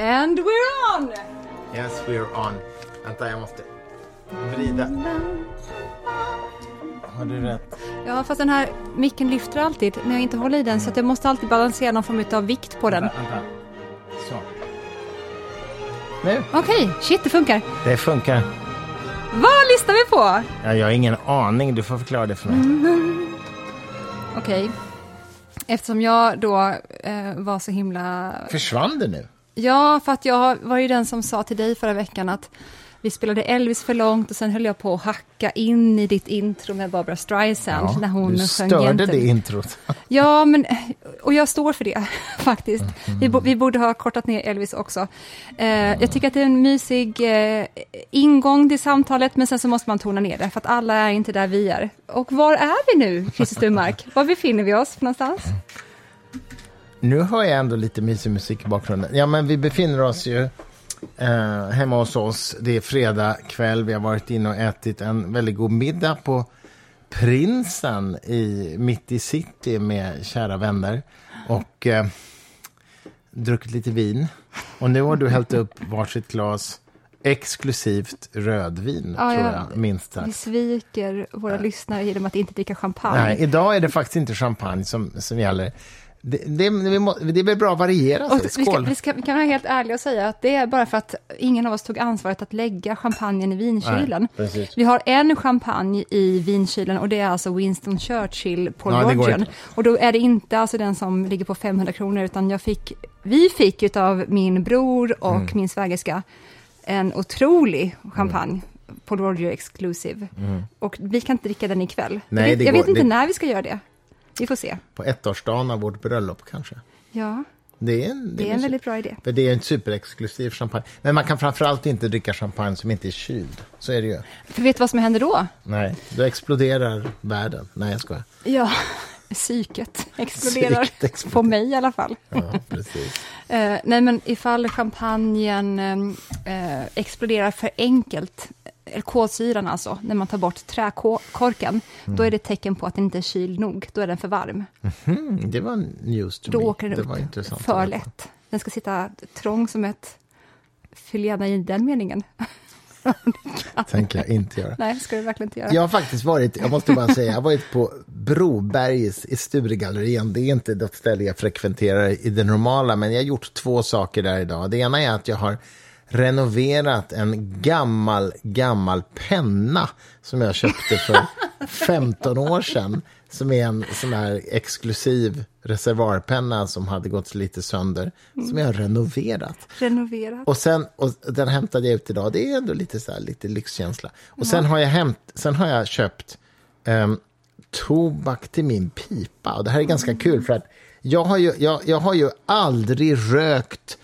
And we're on! Yes, we're on. Vänta, jag måste vrida. Har du rätt? Ja, fast den här micken lyfter alltid när jag inte håller i den så att jag måste alltid balansera någon form av vikt på den. Vänta. Så. Nu. Okej, shit det funkar. Det funkar. Vad lyssnar vi på? Ja, jag har ingen aning. Du får förklara det för mig. Okej. Eftersom jag då eh, var så himla... Försvann det nu? Ja, för att jag var ju den som sa till dig förra veckan att vi spelade Elvis för långt och sen höll jag på att hacka in i ditt intro med Barbara Streisand när hon du sjöng störde Gentleman. det introt. Ja, men, och jag står för det faktiskt. Vi, bo, vi borde ha kortat ner Elvis också. Eh, jag tycker att det är en mysig eh, ingång till samtalet, men sen så måste man tona ner det, för att alla är inte där vi är. Och var är vi nu, Christer Sturmark? Var befinner vi oss någonstans? Nu har jag ändå lite mysig musik i bakgrunden. Ja, men vi befinner oss ju eh, hemma hos oss. Det är fredag kväll. Vi har varit inne och ätit en väldigt god middag på Prinsen i, mitt i city med kära vänner. Och eh, druckit lite vin. Och nu har du hällt upp varsitt glas exklusivt rödvin, Ja, tror ja. jag, minst Vi sagt. sviker våra lyssnare genom att inte dricka champagne. Nej, idag är det faktiskt inte champagne som, som gäller. Det, det, det väl bra att variera sig. vi, ska, Skål! vi, ska, vi kan vara helt ärliga och säga att det är bara för att ingen av oss tog ansvaret att lägga champagnen i vinkylen. Nej, vi har en champagne i vinkylen och det är alltså Winston Churchill på Ja, inte. Och då är det inte alltså den som ligger på 500 kronor utan jag fick, vi fick utav min bror och Mm. min svägerska en otrolig champagne. på Roger Exclusive. Och vi kan inte dricka den ikväll. Mm. Nej, jag vet inte det- när vi ska göra det. Vi får se. På ettårsdagen av vårt bröllop kanske. Ja, Det är en, det är en väldigt bra idé. För det är en superexklusiv champagne. Men man kan framförallt inte dricka champagne som inte är kyld. Så är det ju. För vet du vad som händer då? Nej, då exploderar världen. Nej, jag skojar. Ja, psyket exploderar. Psyket exploderar. På mig i alla fall. Ja, precis. Eh, nej, men ifall champagnen eh, exploderar för enkelt, kolsyran alltså, när man tar bort träkorken, då är det ett tecken på att den inte är kyld nog. Då är den för varm. Mm, det var news to Då me. åker den det upp för lätt. Den ska sitta trång som ett... Fyll gärna i den meningen. tänker jag inte göra. Nej, ska du verkligen inte göra. Jag har faktiskt varit, jag måste bara säga, jag har varit på Brobergs i Sturegallerian. Det är inte något ställe jag frekventerar i det normala, men jag har gjort två saker där idag. Det ena är att jag har renoverat en gammal, gammal penna som jag köpte för 15 år sedan. Som är en sån här exklusiv reservoarpenna som hade gått lite sönder. Som jag har renoverat. Renoverat. Och sen, och den hämtade jag ut idag. Det är ändå lite, så här, lite lyxkänsla. Och sen har jag, hämt, sen har jag köpt um, tobak till min pipa. Och det här är ganska kul för att jag har ju, jag, jag har ju aldrig rökt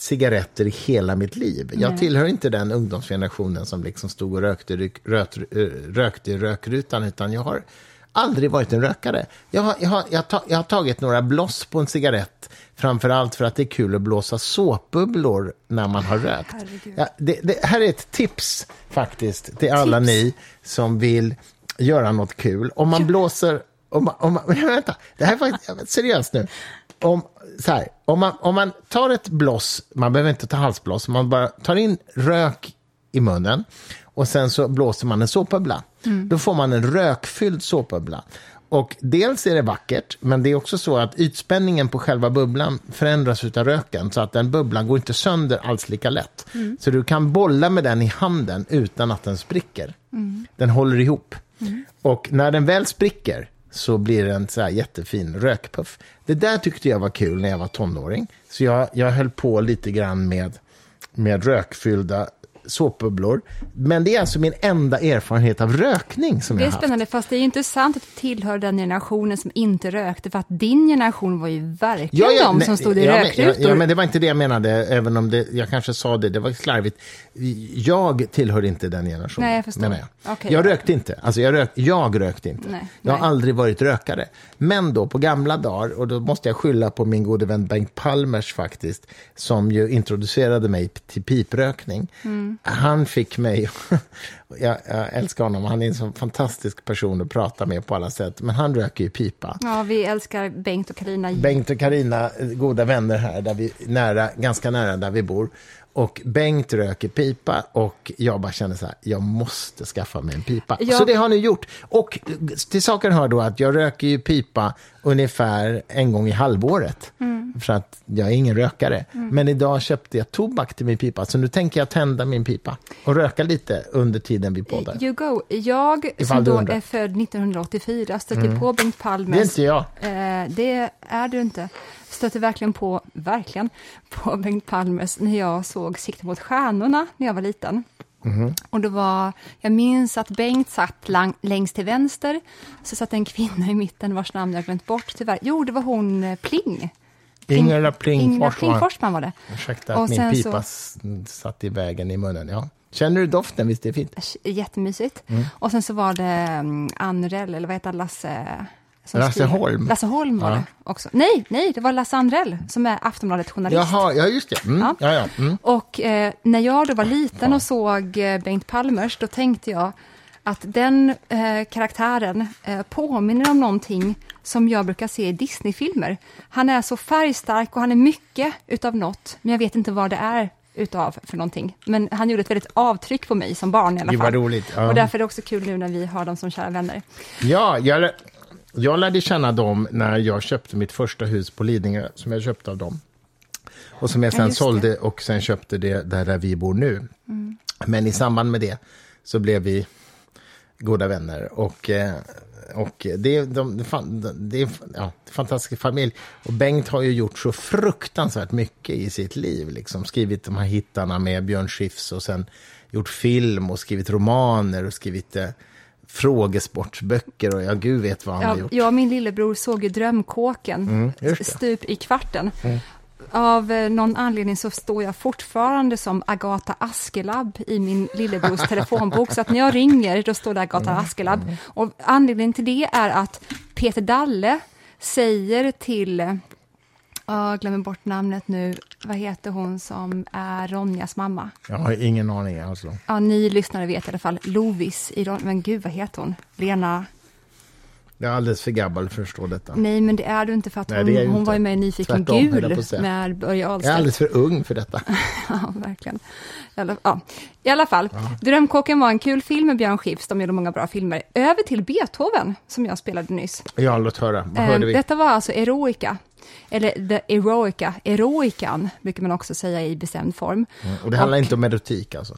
cigaretter i hela mitt liv. Jag tillhör inte den ungdomsgenerationen som liksom stod och rökte, röt, eh, rökte i rökrutan, utan jag har aldrig varit en rökare. Jag har, jag, har, jag, har, ta- jag har tagit några bloss på en cigarett, framför allt för att det är kul att blåsa såpbubblor när man har rökt. Ja, det, det här är ett tips faktiskt till alla Tips? ni som vill göra något kul. Om man blåser... Om man, om man, vänta, det här är faktiskt seriöst nu. Om, så här, om, man, om man tar ett bloss, man behöver inte ta halsbloss, man bara tar in rök i munnen och sen så blåser man en såpbubbla. Då får man en rökfylld såpbubbla. Och dels är det vackert, men det är också så att ytspänningen på själva bubblan förändras av röken, så att den bubblan går inte sönder alls lika lätt. Så du kan bolla med den i handen utan att den spricker. Den håller ihop. Och när den väl spricker så blir det en så här jättefin rökpuff. Det där tyckte jag var kul när jag var tonåring. Så jag, jag höll på lite grann med, med rökfyllda såpbubblor. Men det är alltså min enda erfarenhet av rökning som Det jag är har haft. spännande, fast det är ju inte sant att du tillhör den generationen som inte rökte, för att din generation var ju verkligen de nej, som stod i ja, rökrutor. Ja, ja, men det var inte det jag menade, även om det, jag kanske sa det, det var slarvigt. Jag tillhör inte den generationen, Nej, jag förstår. jag. Okej, jag ja. rökte inte, alltså jag, rök, jag rökte inte. Nej, jag har nej. aldrig varit rökare. Men då på gamla dagar, och då måste jag skylla på min gode vän Bengt Palmers faktiskt, som ju introducerade mig till piprökning. Mm. Han fick mig Jag, jag älskar honom, han är en så fantastisk person att prata med på alla sätt. Men han röker ju pipa. Ja, vi älskar Bengt och Karina. Bengt och Karina, goda vänner här, där vi, nära, ganska nära där vi bor. Och Bengt röker pipa och jag bara känner så här, jag måste skaffa mig en pipa. Ja. Så det har ni gjort. Och till saken hör då att jag röker ju pipa ungefär en gång i halvåret. För att jag är ingen rökare. Men idag köpte jag tobak till min pipa, så nu tänker jag tända min pipa och röka lite under tiden vi poddar. You go. Jag, Ifall som då är född 1984, stötte på Bengt Palmes... Det är inte jag. Eh, det är du inte. Stötte verkligen på, verkligen, på Bengt Palmes när jag såg Sikte mot stjärnorna när jag var liten. Mhm. Och det var, jag minns att Bengt satt lang, längst till vänster, så satt en kvinna i mitten vars namn jag glömt bort tyvärr. Jo, det var hon eh, Pling. Ingela Pling Ingela. Pling Forsman var det. Ursäkta Och att min sen pipa så- satt i vägen i munnen. Ja. Känner du doften? Visst är det fint? Jättemysigt. Mm. Och sen så var det um, Anrell, eller vad heter Lasse? Lasse skriver- Holm. Lasse Holm var Ja. det också. Nej, nej, det var Lasse Anrell som är Aftonbladet journalist. Jaha, ja just det. Mm. Ja. Ja. Ja, mm. Och eh, när jag då var liten och såg eh, Bengt Palmers, då tänkte jag att den eh, karaktären eh, påminner om någonting som jag brukar se i Disney-filmer. Han är så färgstark och han är mycket utav något, men jag vet inte vad det är utav för någonting. Men han gjorde ett väldigt avtryck på mig som barn i alla fall. vad roligt. Ja. Och därför är det också kul nu när vi har dem som kära vänner. Ja, jag, jag lärde känna dem när jag köpte mitt första hus på Lidingö, som jag köpte av dem. Och som jag Ja, sen det. sålde och sen köpte det där, där vi bor nu. Men i samband med det så blev vi goda vänner. Och, eh, och det, är- de, det, är ja, en fantastisk familj. Och Bengt har ju gjort så fruktansvärt mycket i sitt liv. Liksom. Skrivit de här hittarna med Björn Skifs och sen gjort film och skrivit romaner och skrivit eh, frågesportsböcker och ja, gud vet vad han har Ja, gjort. jag och min lillebror såg ju Drömkåken Mm, stup i kvarten. Av eh, någon anledning så står jag fortfarande som Agata Askelabb i min lillebrors telefonbok, så att när jag ringer då står det Agata Mm. Askelabb. Och anledningen till det är att Peter Dalle säger till, jag glömmer bort namnet nu, vad heter hon som är Ronjas mamma? Jag har ingen aning alltså. Ja, ni lyssnare vet i alla fall, Lovis i Ron- men gud vad heter hon? Lena? Jag är alldeles för gammal för att förstå detta. Nej, men det är du inte för att Nej, hon, hon inte. var ju med i Nyfiken Tvärtom, Gul med Börje Jag är Ahlstedt. alldeles för ung för detta. Ja, verkligen. I alla, ja. I alla fall, Drömkåken var en kul film med Björn Skifs, de gjorde många bra filmer. Över till Beethoven, som jag spelade nyss. Ja, låt höra. Vad hörde vi? Detta var alltså Eroica, eller The Eroica, Eroican brukar man också säga i bestämd form. Mm, Och det handlar och- inte om erotik alltså?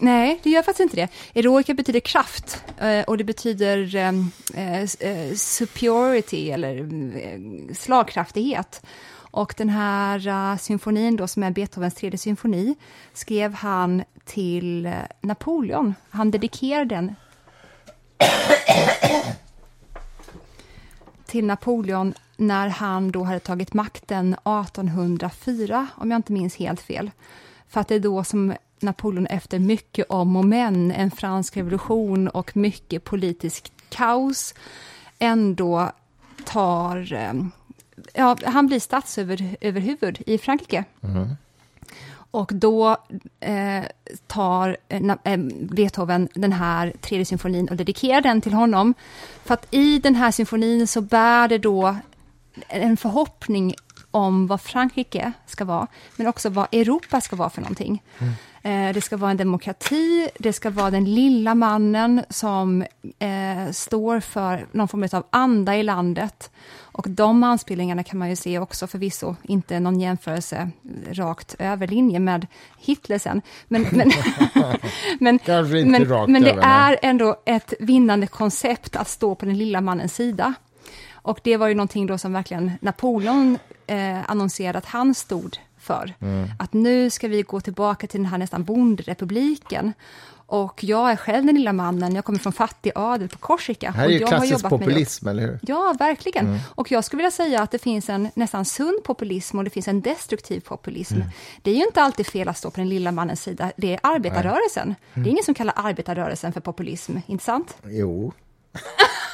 Nej, det gör faktiskt inte det. Eroica betyder kraft eh, och det betyder eh, eh, eh superiority eller slagkraftighet. Och den här symfonin då som är Beethovens tredje symfoni skrev han till Napoleon. Han dedikerade den till Napoleon när han då hade tagit makten 1804, om jag inte minns helt fel. För att det är då som Napoleon efter mycket om och men, en fransk revolution och mycket politisk kaos, ändå tar... eh, Ja, han blir statsöverhuvud i Frankrike. Och då eh, tar eh, eh, Beethoven den här tredje symfonin och dedikerar den till honom. För att i den här symfonin så bär det då en förhoppning om vad Frankrike ska vara, men också vad Europa ska vara för någonting. Eh, det ska vara en demokrati, det ska vara den lilla mannen som eh, står för någon form av anda i landet. Och de anspelningarna kan man ju se också förvisso, inte någon jämförelse rakt över linje med Hitler sen. Men, men, men, men, men det är ändå ett vinnande koncept att stå på den lilla mannens sida. Och det var ju någonting då som verkligen Napoleon eh, annonserade att han stod för. Mm. Att nu ska vi gå tillbaka till den här nästan bonderepubliken. Och jag är själv den lilla mannen, jag kommer från fattig adel på Korsika. Det här är och ju klassisk populism, eller hur? Ja, verkligen. Mm. Och jag skulle vilja säga att det finns en nästan sund populism och det finns en destruktiv populism. Mm. Det är ju inte alltid fel att stå på den lilla mannens sida, det är arbetarrörelsen. Mm. Det är ingen som kallar arbetarrörelsen för populism, inte sant? Jo.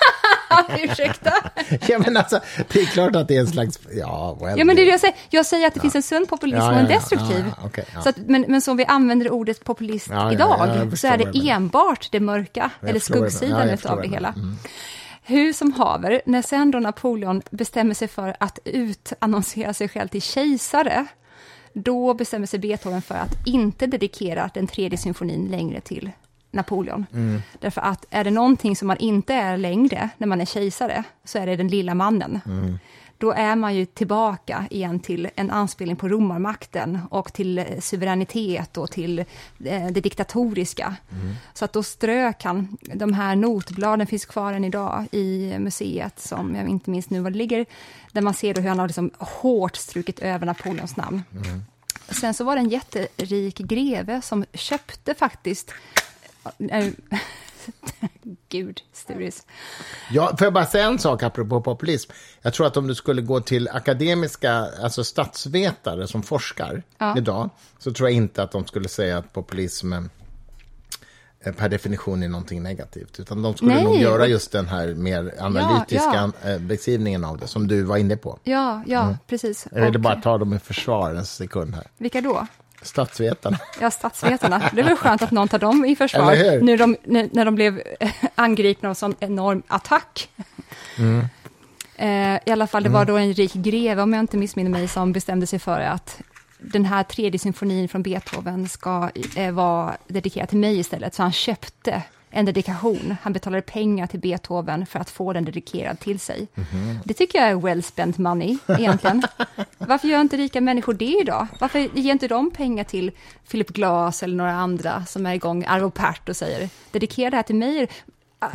Ursäkta? Ja, men alltså, det är klart att det är en slags... Ja, well, Ja, men det är det jag säger. Jag säger att det finns en sund populism Ja, och en ja, ja, destruktiv. ja, ja, okej, ja. Så att, men, men som vi använder ordet populist Ja, ja, idag, ja, så är det enbart det mörka, eller skuggsidan Ja, utav det hela. Mm. Hur som haver, när sen då Napoleon bestämmer sig för att utannonsera sig själv till kejsare, då bestämmer sig Beethoven för att inte dedikera den tredje symfonin längre till Napoleon. Mm. Därför att är det någonting som man inte är längre när man är kejsare, så är det den lilla mannen. Mm. Då är man ju tillbaka igen till en anspelning på romarmakten och till eh, suveränitet och till eh, det diktatoriska. Så att då strök han, de här notbladen finns kvar än idag i museet, som jag inte minns nu var det ligger, där man ser hur han har liksom hårt strukit över Napoleons namn. Sen så var det en jätterik greve som köpte faktiskt äh, Gud, Sturis. Ja, får jag bara säga en sak apropå populism? Jag tror att om du skulle gå till akademiska, alltså statsvetare som forskar Ja. idag, så tror jag inte att de skulle säga att populism eh, per definition är någonting negativt. Utan de skulle Nej, nog göra just den här mer analytiska eh, beskrivningen av det, som du var inne på. Ja, ja, precis. Jag ville bara ta dem i försvar en sekund här. Vilka då? Statsvetarna. Ja, statsvetarna. Det är väl skönt att någon tar dem i försvar, när de, när, när de blev angripna av en sån enorm attack. Mm. Eh, I alla fall, det var då en rik greve, om jag inte missminner mig, som bestämde sig för att den här tredje symfonin från Beethoven ska eh, vara dedikerad till mig istället, så han köpte en dedikation. Han betalade pengar till Beethoven för att få den dedikerad till sig. Mhm. Det tycker jag är well spent money, egentligen. Varför gör inte rika människor det idag? Varför ger inte de pengar till Philip Glass eller några andra som är igång, Arvo Pärt och säger dedikera det här till mig?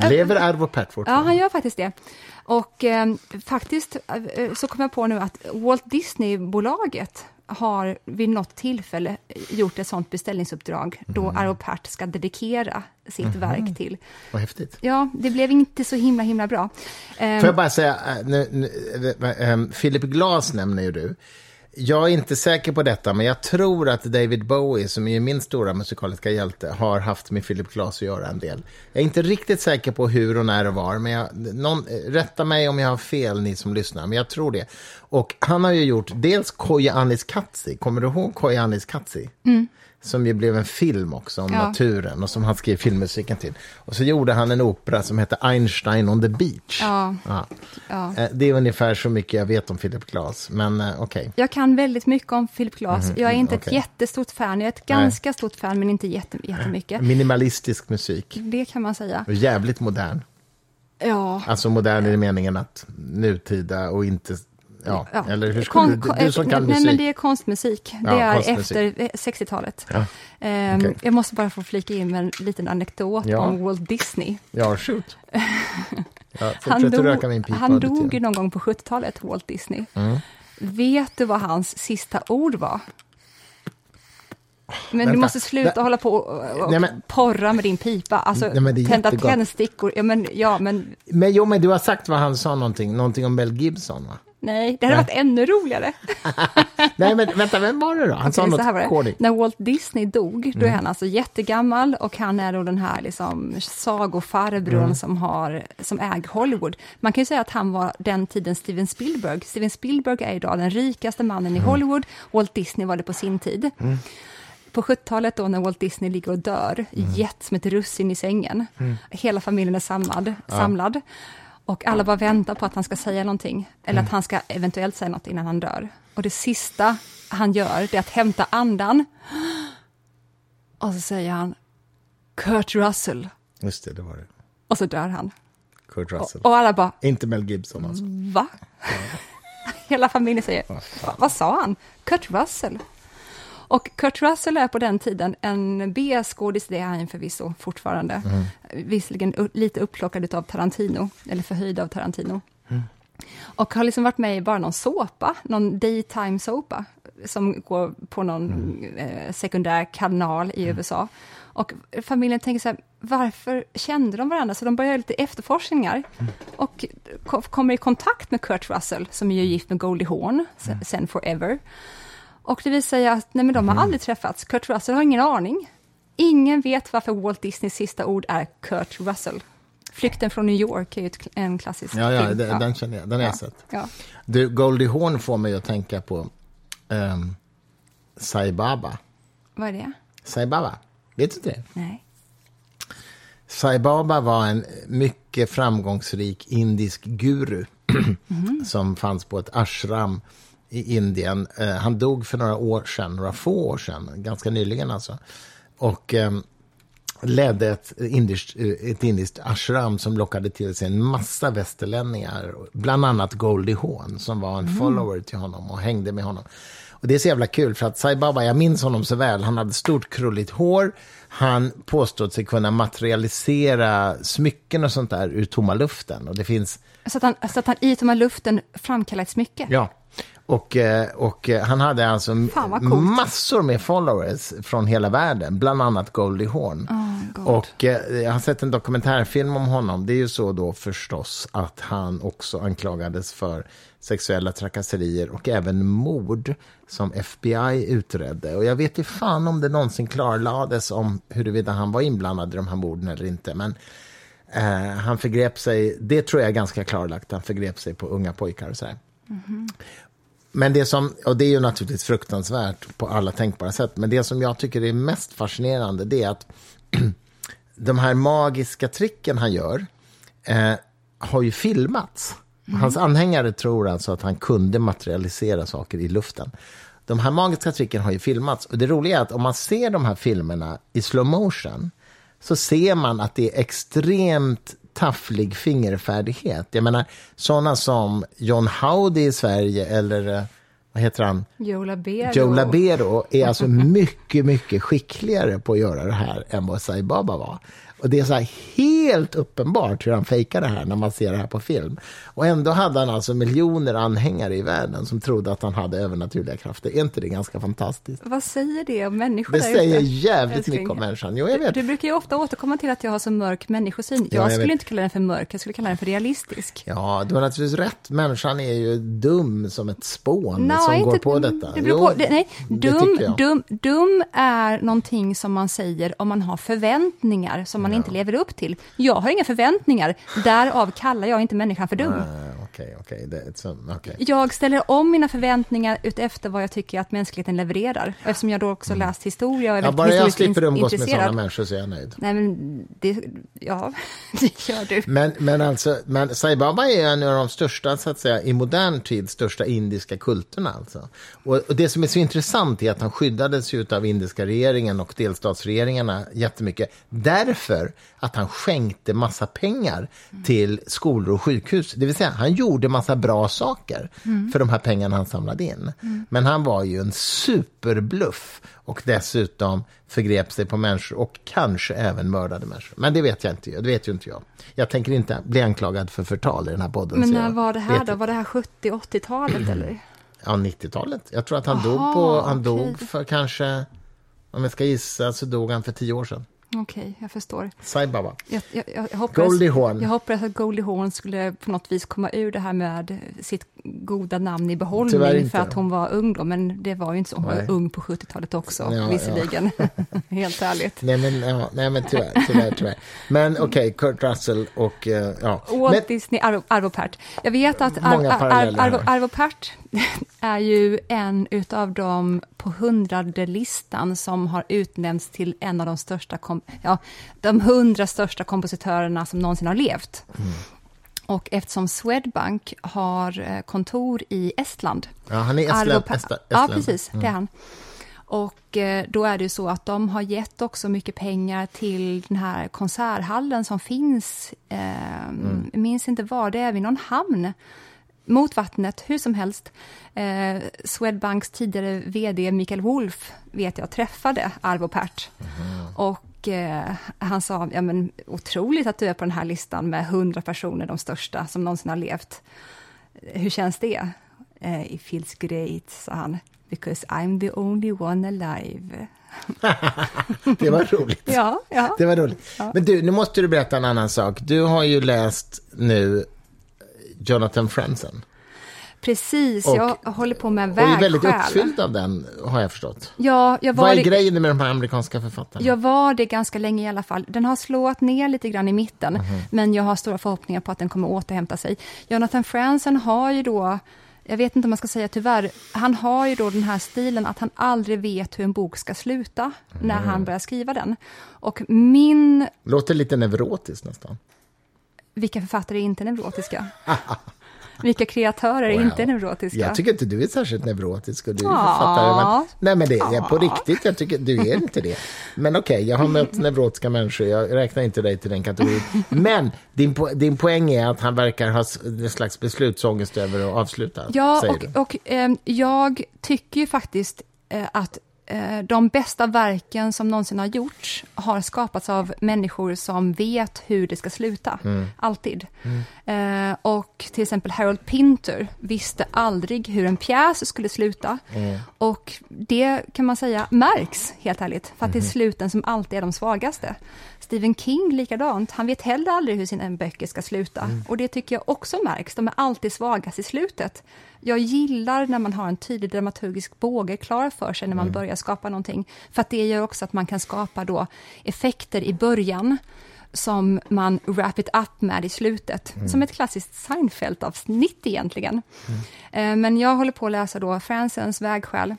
Lever Arvo Pärt Ja, fortfarande? han gör faktiskt det. Och eh, faktiskt eh, så kom jag på nu att Walt Disney-bolaget har vid något tillfälle gjort ett sånt beställningsuppdrag då Arvo Pärt ska dedikera sitt verk till. Vad häftigt. Ja, det blev inte så himla, himla bra. Eh, Får jag bara säga, äh, nu, nu, äh, ähm, Philip Glass nämner ju du. Jag är inte säker på detta, men jag tror att David Bowie, som är min stora musikaliska hjälte, har haft med Philip Glass att göra en del. Jag är inte riktigt säker på hur och när och var, men jag, någon, rätta mig om jag har fel, ni som lyssnar, men jag tror det. Och han har ju gjort dels Koja Anis Katsi, kommer du ihåg Koja Anis Katsi? Mm. Som ju blev en film också om Ja. naturen och som han skrev filmmusiken till. Och så gjorde han en opera som hette Einstein on the beach. Ja. Ja. Eh, Det är ungefär så mycket jag vet om Philip Glass, men eh, okej. Jag kan väldigt mycket om Philip Glass. Jag är inte ett okej. jättestort fan, jag är ett ganska stort fan, men inte jätte, jättemycket. Minimalistisk musik. Det kan man säga. Och jävligt modern. Ja. Alltså modern i den att nutida och inte... Ja, Ja. eller hur skulle Kon- du, du som kan nej, musik? men det är konstmusik. Det Ja, är konstmusik. efter eh, 60-talet. Ja, Ehm, okej. Jag måste bara få flika in med en liten anekdot om Walt Disney. Ja, shoot. Han dog, han dog någon gång på 70-talet, Walt Disney. Mm. Vet du vad hans sista ord var? Men du Vänta. måste sluta Det- hålla på och, och Nej, men- porra med din pipa. Alltså, Nej, men det tända jättegott. tändstickor. Ja, men, ja, men Men jo, men du har sagt vad han sa någonting, någonting om Mel Gibson, va? Nej, det hade Nej. varit ännu roligare. Nej, men vänta, vem var det då? Han sa här var något corny. När Walt Disney dog, Mm. då är han alltså jättegammal och han är då den här liksom sagofarbrorn Mm. som, har, som äger Hollywood. Man kan ju säga att han var den tiden Steven Spielberg. Steven Spielberg är idag den rikaste mannen i Mm. Hollywood. Walt Disney var det på sin tid. På 70-talet då när Walt Disney ligger och dör, Mm. jätt som ett russin i sängen. Hela familjen är samlad. samlad. Och alla bara väntar på att han ska säga någonting, eller Mm. att han ska eventuellt säga något innan han dör. Och det sista han gör, det är att hämta andan. Och så säger han, Kurt Russell. Just det, det var det. Och så dör han. Kurt Russell. Och alla bara, Inte Mel Gibson alltså. va? Hela familjen säger, "Va- vad sa han? Kurt Russell. Och Kurt Russell är på den tiden en B-skådis, det är han förvisso fortfarande. Visserligen u- lite upplockad av Tarantino, eller förhöjd av Tarantino. Och har liksom varit med i bara någon såpa, någon daytime såpa, som går på någon eh, sekundär kanal i USA. Och familjen tänker så här, varför kände de varandra? Så de börjar lite efterforskningar och ko- kommer i kontakt med Kurt Russell, som är gift med Goldie Hawn, se- sen forever. Och det visar sig att nej, men de har aldrig träffats. Kurt Russell har ingen aning. Ingen vet varför Walt Disneys sista ord är Kurt Russell. Flykten från New York är ju en klassisk Ja, ja, film. det, den känner jag. Den har jag sett. Ja. Du, Goldie Hawn får mig att tänka på um, Sai Baba. Vad är det? Sai Baba, vet du inte det? Nej. Sai Baba var en mycket framgångsrik indisk guru som fanns på ett ashram i Indien. Eh, han dog för några år sedan, några få år sedan, ganska nyligen alltså. Och eh, ledde ett indiskt, ett indiskt ashram som lockade till sig en massa västerlänningar, bland annat Goldie Hawn som var en follower till honom och hängde med honom. Och Det är så jävla kul, för att Sai Baba, jag minns honom så väl. Han hade stort krulligt hår. Han påstod sig kunna materialisera smycken och sånt där ur tomma luften. Och det finns... Så att han, så att han i tomma luften framkallar ett smycke? Ja. Och, eh, och eh, han hade alltså massor med followers från hela världen, bland annat Goldie Hawn. God. och eh, jag har sett en dokumentärfilm om honom. Det är ju så då förstås att han också anklagades för sexuella trakasserier och även mord som FBI utredde. Och jag vet inte fan om det någonsin klarlades om huruvida han var inblandad i de här morden eller inte. Men eh, han förgrep sig, det tror jag är ganska klarlagt, han förgrep sig på unga pojkar och sådär. Men det som, och det är ju naturligtvis fruktansvärt på alla tänkbara sätt, men det som jag tycker är mest fascinerande det är att de här magiska tricken han gör eh, har ju filmats. Hans anhängare tror alltså att han kunde materialisera saker i luften. De här magiska tricken har ju filmats och det roliga är att om man ser de här filmerna i slow motion så ser man att det är extremt tafflig fingerfärdighet. Jag menar, sådana som John Howdy i Sverige eller eh, vad heter han? Joe Labero. Joe Labero är alltså mycket, mycket skickligare på att göra det här än vad Sai Baba var. Och det är så helt uppenbart hur han fejkar det här när man ser det här på film. Och ändå hade han alltså miljoner anhängare i världen som trodde att han hade övernaturliga krafter. Är inte det ganska fantastiskt? Vad säger det om människor Det säger jävligt Älskling. mycket om människan. Jo, jag vet. Du brukar ju ofta återkomma till att jag har så mörk människosyn. Ja, jag, jag skulle vet. inte kalla den för mörk, jag skulle kalla den för realistisk. Ja, du har naturligtvis rätt. Människan är ju dum som ett spån Nej, som inte, går på detta. Det beror på, det, nej, det dum, jag. dum, dum är någonting som man säger om man har förväntningar som man inte lever upp till. Jag har inga förväntningar, därav kallar jag inte människan för dum. Ah, Okej, är så- okej. Jag ställer om mina förväntningar utefter vad jag tycker att mänskligheten levererar. Och Eftersom jag då också läst historia och är Mm. Ja, bara jag slipper umgås med sådana människor så är jag nöjd. Nej, men det, ja, det gör du. Men, men alltså, men Sai Baba är en av de största, så att säga, i modern tid, största indiska kulterna. Alltså. Och, och det som är så intressant är att han skyddades ju av indiska regeringen och delstatsregeringarna jättemycket, därför att han skänkte massa pengar till skolor och sjukhus. Det vill säga, han gjorde massa bra saker för de här pengarna han samlade in. Men han var ju en superbluff och dessutom förgrep sig på människor och kanske även mördade människor. Men det vet jag inte, det vet ju inte jag. Jag tänker inte bli anklagad för förtal i den här podden. Men när var det här då? Var det här 70-80-talet eller? Ja, 90-talet. Jag tror att han Aha, dog på, han okej. dog för kanske, om jag ska gissa, så dog han för tio år sedan. Okej, jag förstår. Sai Baba. Jag, jag, jag, hoppades, Goldie Hawn. jag hoppades att Goldie Hawn skulle på något vis komma ur det här med sitt goda namn i behållning för att hon var ung då, men det var ju inte så. Hon Nej. var ung på 70-talet också, Ja, visserligen. Helt ärligt. Nej men, ja, nej, men tyvärr, tyvärr, tyvärr. Men okej, Kurt Russell och, eh, ja. Walt Men, Disney, Arvo, Arvo Pärt. Jag vet att Ar, Ar, Arvo. Arvo Pärt är ju en utav de på hundrade listan som har utnämnts till en av de största, kom, ja, de hundra största kompositörerna som någonsin har levt. Mm. Och eftersom Swedbank har eh, kontor i Estland. ja, han är Estland, Estland, Ja, precis, det är han. Och eh, då är det ju så att de har gett också mycket pengar till den här konserthallen som finns, eh, Mm. minns inte var, det är vid någon hamn, mot vattnet, hur som helst. Eh, Swedbanks tidigare vd Mikael Wolf vet jag träffade Arvo Pärt. Och eh, han sa, ja men otroligt att du är på den här listan med hundra personer, de största som någonsin har levt. Hur känns det? Eh, It feels great, sa han. Because I'm the only one alive. Det var roligt. Ja, ja. Det var roligt. Ja. Men du, nu måste du berätta en annan sak. Du har ju läst nu Jonathan Franzen. Precis, Och- jag håller på med Och är väldigt vägskäl. uppfylld av den, har jag förstått. Ja, jag var, Vad är det, grejen med de här amerikanska författarna? jag var det ganska länge i alla fall. Den har slåat ner lite grann i mitten, Mhm. men jag har stora förhoppningar på att den kommer återhämta sig. Jonathan Franzen har ju då, jag vet inte om man ska säga tyvärr, han har ju då den här stilen att han aldrig vet hur en bok ska sluta när Mm. han börjar skriva den. Och min Låter lite neurotiskt nästan. Vilka författare är inte neurotiska? Vilka kreatörer är Wow. inte neurotiska? Jag tycker inte du är särskilt neurotisk och du är författare. Men, nej, men det är på riktigt. Jag tycker du är inte det. Men okej, jag har mött neurotiska människor. Jag räknar inte dig till den kategorin. Men din, po din poäng är att han verkar ha en slags beslutsångest över att avsluta. Ja, och, och ehm, jag tycker ju faktiskt eh, att eh, de bästa verken som någonsin har gjorts har skapats av människor som vet hur det ska sluta. Mm. Alltid. Eh, och till exempel Harold Pinter visste aldrig hur en pjäs skulle sluta. Mm. Och det kan man säga märks, helt ärligt, för att det är sluten som alltid är de svagaste. Stephen King likadant, han vet heller aldrig hur sina böcker ska sluta. Mm. Och det tycker jag också märks, de är alltid svagast i slutet. Jag gillar när man har en tydlig dramaturgisk båge klar för sig när man börjar skapa någonting. För att det gör också att man kan skapa då effekter i början som man wrap it up med i slutet. Som ett klassiskt Seinfeld-avsnitt egentligen. Eh, Men jag håller på att läsa då Fransens vägskäl,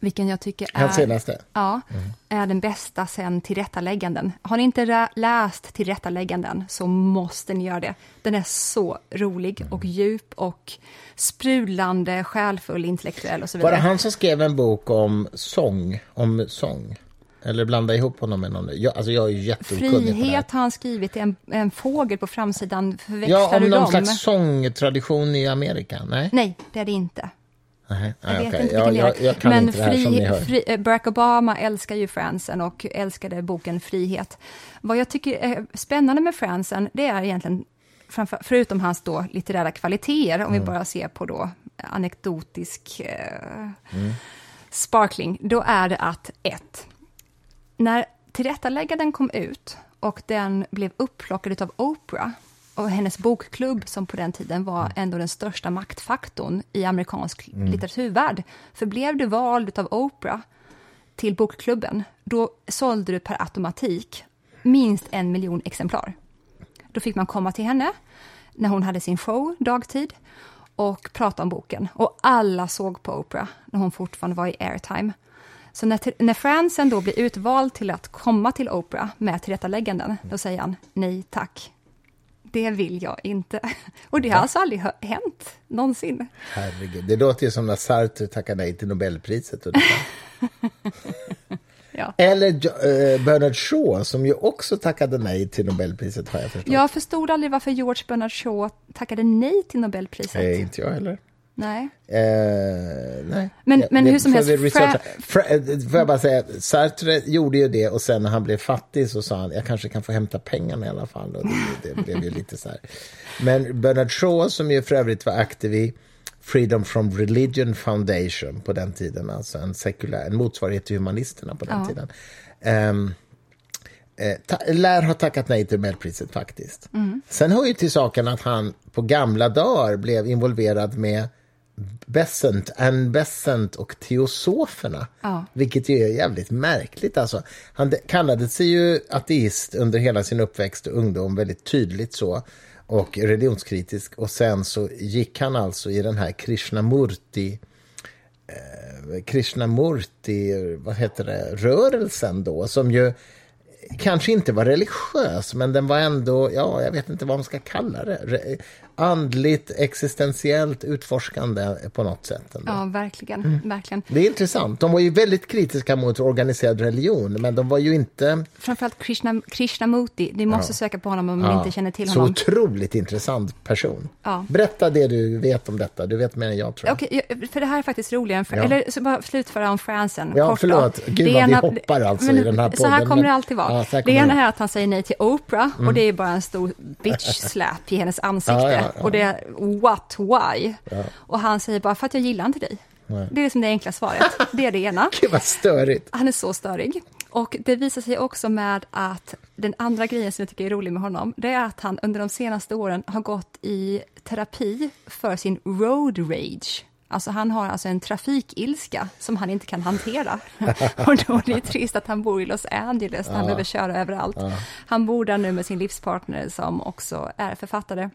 vilken jag tycker är... Hans senaste. Ja, är den bästa sen Tillrättalägganden. Har ni inte läst Tillrättalägganden så måste ni göra det. Den är så rolig och djup och sprudlande, själfull, intellektuell och så Var det vidare. han som skrev en bok om sång? Om sång? Eller blanda ihop honom med någon? Jag, alltså jag är jätteokunnig. Frihet har han skrivit, en, en fågel på framsidan, förväxlar Ja, om du någon dem? slags sångtradition i Amerika? Nej? Nej, det är det inte. Nej, Jag vet inte ja, vilken jag, det är. jag kan Men inte det här som ni fri, eh, Barack Obama älskar ju Fransen och älskade boken Frihet. Vad jag tycker är spännande med Fransen, det är egentligen, framför, förutom hans då litterära kvaliteter, om Mm. vi bara ser på då anekdotisk eh, Mm. sparkling, då är det att ett, när Tillrättaläggaren kom ut och den blev upplockad av Oprah och hennes bokklubb, som på den tiden var ändå den största maktfaktorn i amerikansk litteraturvärld, för blev du vald av Oprah till bokklubben, då sålde du per automatik minst en miljon exemplar. Då fick man komma till henne när hon hade sin show dagtid och prata om boken. Och alla såg på Oprah när hon fortfarande var i airtime. Så när, när Fransen då blir utvald till att komma till Oprah med tillrättalägganden, då säger han nej tack. Det vill jag inte. Och det har alltså aldrig hänt någonsin. Herregud, det låter ju som när Sartre tackade nej till Nobelpriset. Ja. Eller eh, Bernard Shaw, som ju också tackade nej till Nobelpriset, har jag förstått. Jag förstod aldrig varför George Bernard Shaw tackade nej till Nobelpriset. Nej, inte jag heller. Nej. Eh, nej. Men- men hur som helst, researcha. Fra- eh, får jag bara säga, Sartre gjorde ju det och sen när han blev fattig så sa han jag kanske kan få hämta pengarna i alla fall. Och det, det blev ju lite så här. Men Bernard Shaw som ju för övrigt var aktiv i Freedom from Religion Foundation på den tiden, alltså en sekulär, en motsvarighet till humanisterna på den Ja. tiden. Eh, ta, lär ha tackat nej till Nobelpriset faktiskt. Sen hör ju till saken att han på gamla dagar blev involverad med Besant, Anne Besant och teosoferna. Ja. Vilket ju är jävligt märkligt. Alltså, han de- kallade sig ju ateist under hela sin uppväxt och ungdom, väldigt tydligt så. Och religionskritisk. Och sen så gick han alltså i den här Krishnamurti eh, Krishnamurti, vad heter det, rörelsen då, som ju kanske inte var religiös, men den var ändå, ja, jag vet inte vad man ska kalla det, andligt, existentiellt utforskande på något sätt. Ändå. Ja, verkligen. verkligen. Det är intressant. De var ju väldigt kritiska mot organiserad religion, men de var ju inte... Framförallt Krishna, Krishnamurti, ni måste söka på honom om ni Ja, inte känner till Så honom. otroligt intressant person. Ja. Berätta det du vet om detta. Du vet mer än jag, tror jag. Okej, för det här är faktiskt roligare än... Fra- Ja. Eller så bara slutföra om Fransen. Ja, kort förlåt. då. Gud, Det vad vi ena- hoppar alltså men i den här Så här podden, kommer men- det alltid vara. Ja, så det ena. Mm. är att han säger nej till Oprah och det är bara en stor bitch slap i hennes ansikte. Och det är what, why? Och han säger bara för att jag gillar inte dig. Det är liksom det enkla svaret. Det är det ena. Gud, vad störigt. Han är så störig. Och det visar sig också med att den andra grejen som jag tycker är rolig med honom, det är att han under de senaste åren har gått i terapi för sin road rage. Alltså han har alltså en trafikilska som han inte kan hantera. och då är det trist att han bor i Los Angeles, där han behöver köra överallt. Han bor där nu med sin livspartner som också är författare.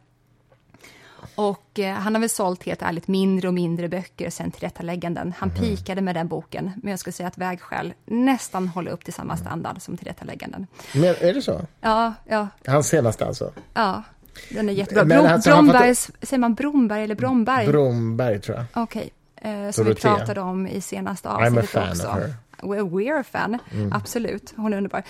Och eh, han har väl sålt helt ärligt mindre och mindre böcker sen Tillrättalägganden. Han Mhm. pikade med den boken, men jag skulle säga att Vägskäl nästan håller upp till samma standard som Tillrättalägganden. Men är det så? Ja, ja, Hans senaste alltså? ja. Den är jättebra. Men Brom, alltså, Brombergs, säger man Bromberg eller Bromberg? Bromberg, tror jag. Okej, eh, som vi pratade om i senaste I'm a avsnittet fan också. of her. We're, a fan, absolut. Hon är underbar.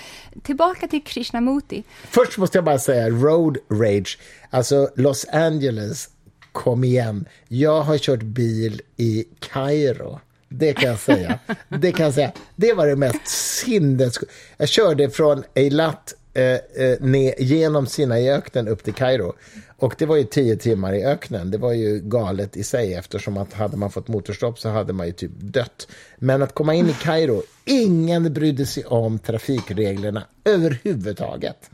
Tillbaka till Krishnamurti. Först måste jag bara säga road rage. Alltså Los Angeles, kom igen. Jag har kört bil i Kairo. Det kan jag säga. Det kan jag säga. Det var det mest sinnessjuka. Jag körde från Eilat eh, eh, ner, genom Sinaiöknen upp till Kairo. Och det var ju tio timmar i öknen. Det var ju galet i sig eftersom att hade man fått motorstopp så hade man ju typ dött. Men att komma in i Kairo, ingen brydde sig om trafikreglerna överhuvudtaget.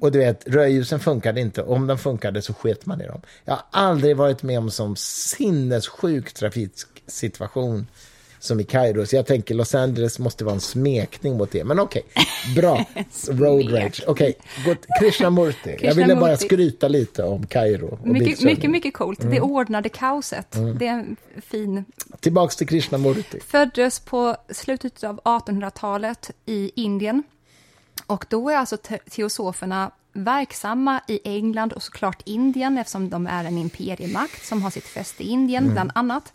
Och du vet, rödljusen funkade inte. Om de funkade så sket man i dem. Jag har aldrig varit med om som sinnessjuk trafiksituation som i Kairo. Så jag tänker Los Angeles måste vara en smekning mot det. Men okej, bra. Road rage. Okej, okay. Krishnamurti. Jag ville bara skryta lite om Kairo. Mycket, mycket, mycket coolt. Mm. Det ordnade kaoset. Det är en fin... Tillbaks till Krishnamurti. Föddes på slutet av 1800-talet i Indien. Och då är alltså te- teosoferna verksamma i England och såklart Indien eftersom de är en imperiemakt som har sitt fäste i Indien, bland annat.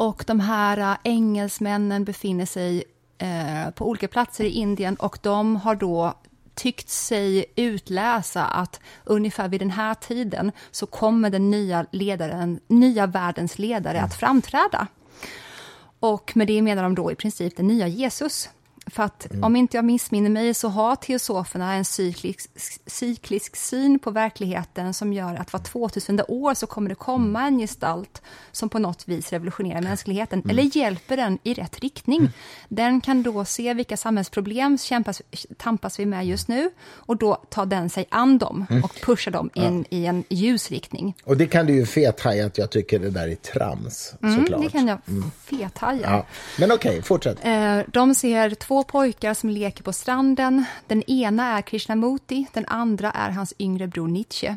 Och de här äh, engelsmännen befinner sig eh, på olika platser i Indien och de har då tyckt sig utläsa att ungefär vid den här tiden så kommer den nya ledaren, nya världens ledare att framträda. Och med det menar de då i princip den nya Jesus. För att om inte jag missminner mig så har teosoferna en cyklisk, cyklisk syn på verkligheten som gör att var 2000 år så kommer det komma en gestalt som på något vis revolutionerar mänskligheten, eller hjälper den i rätt riktning. Den kan då se vilka samhällsproblem kämpas, tampas vi med just nu och då tar den sig an dem och pushar dem in i en ljusriktning. Och det kan du ju fethaja att jag tycker det där är trams, Mm, såklart. det kan jag fethaja. Ja. Men okej, fortsätt. Eh, De ser två pojkar som leker på stranden. Den ena är Krishnamurti, den andra är hans yngre bror Nietzsche.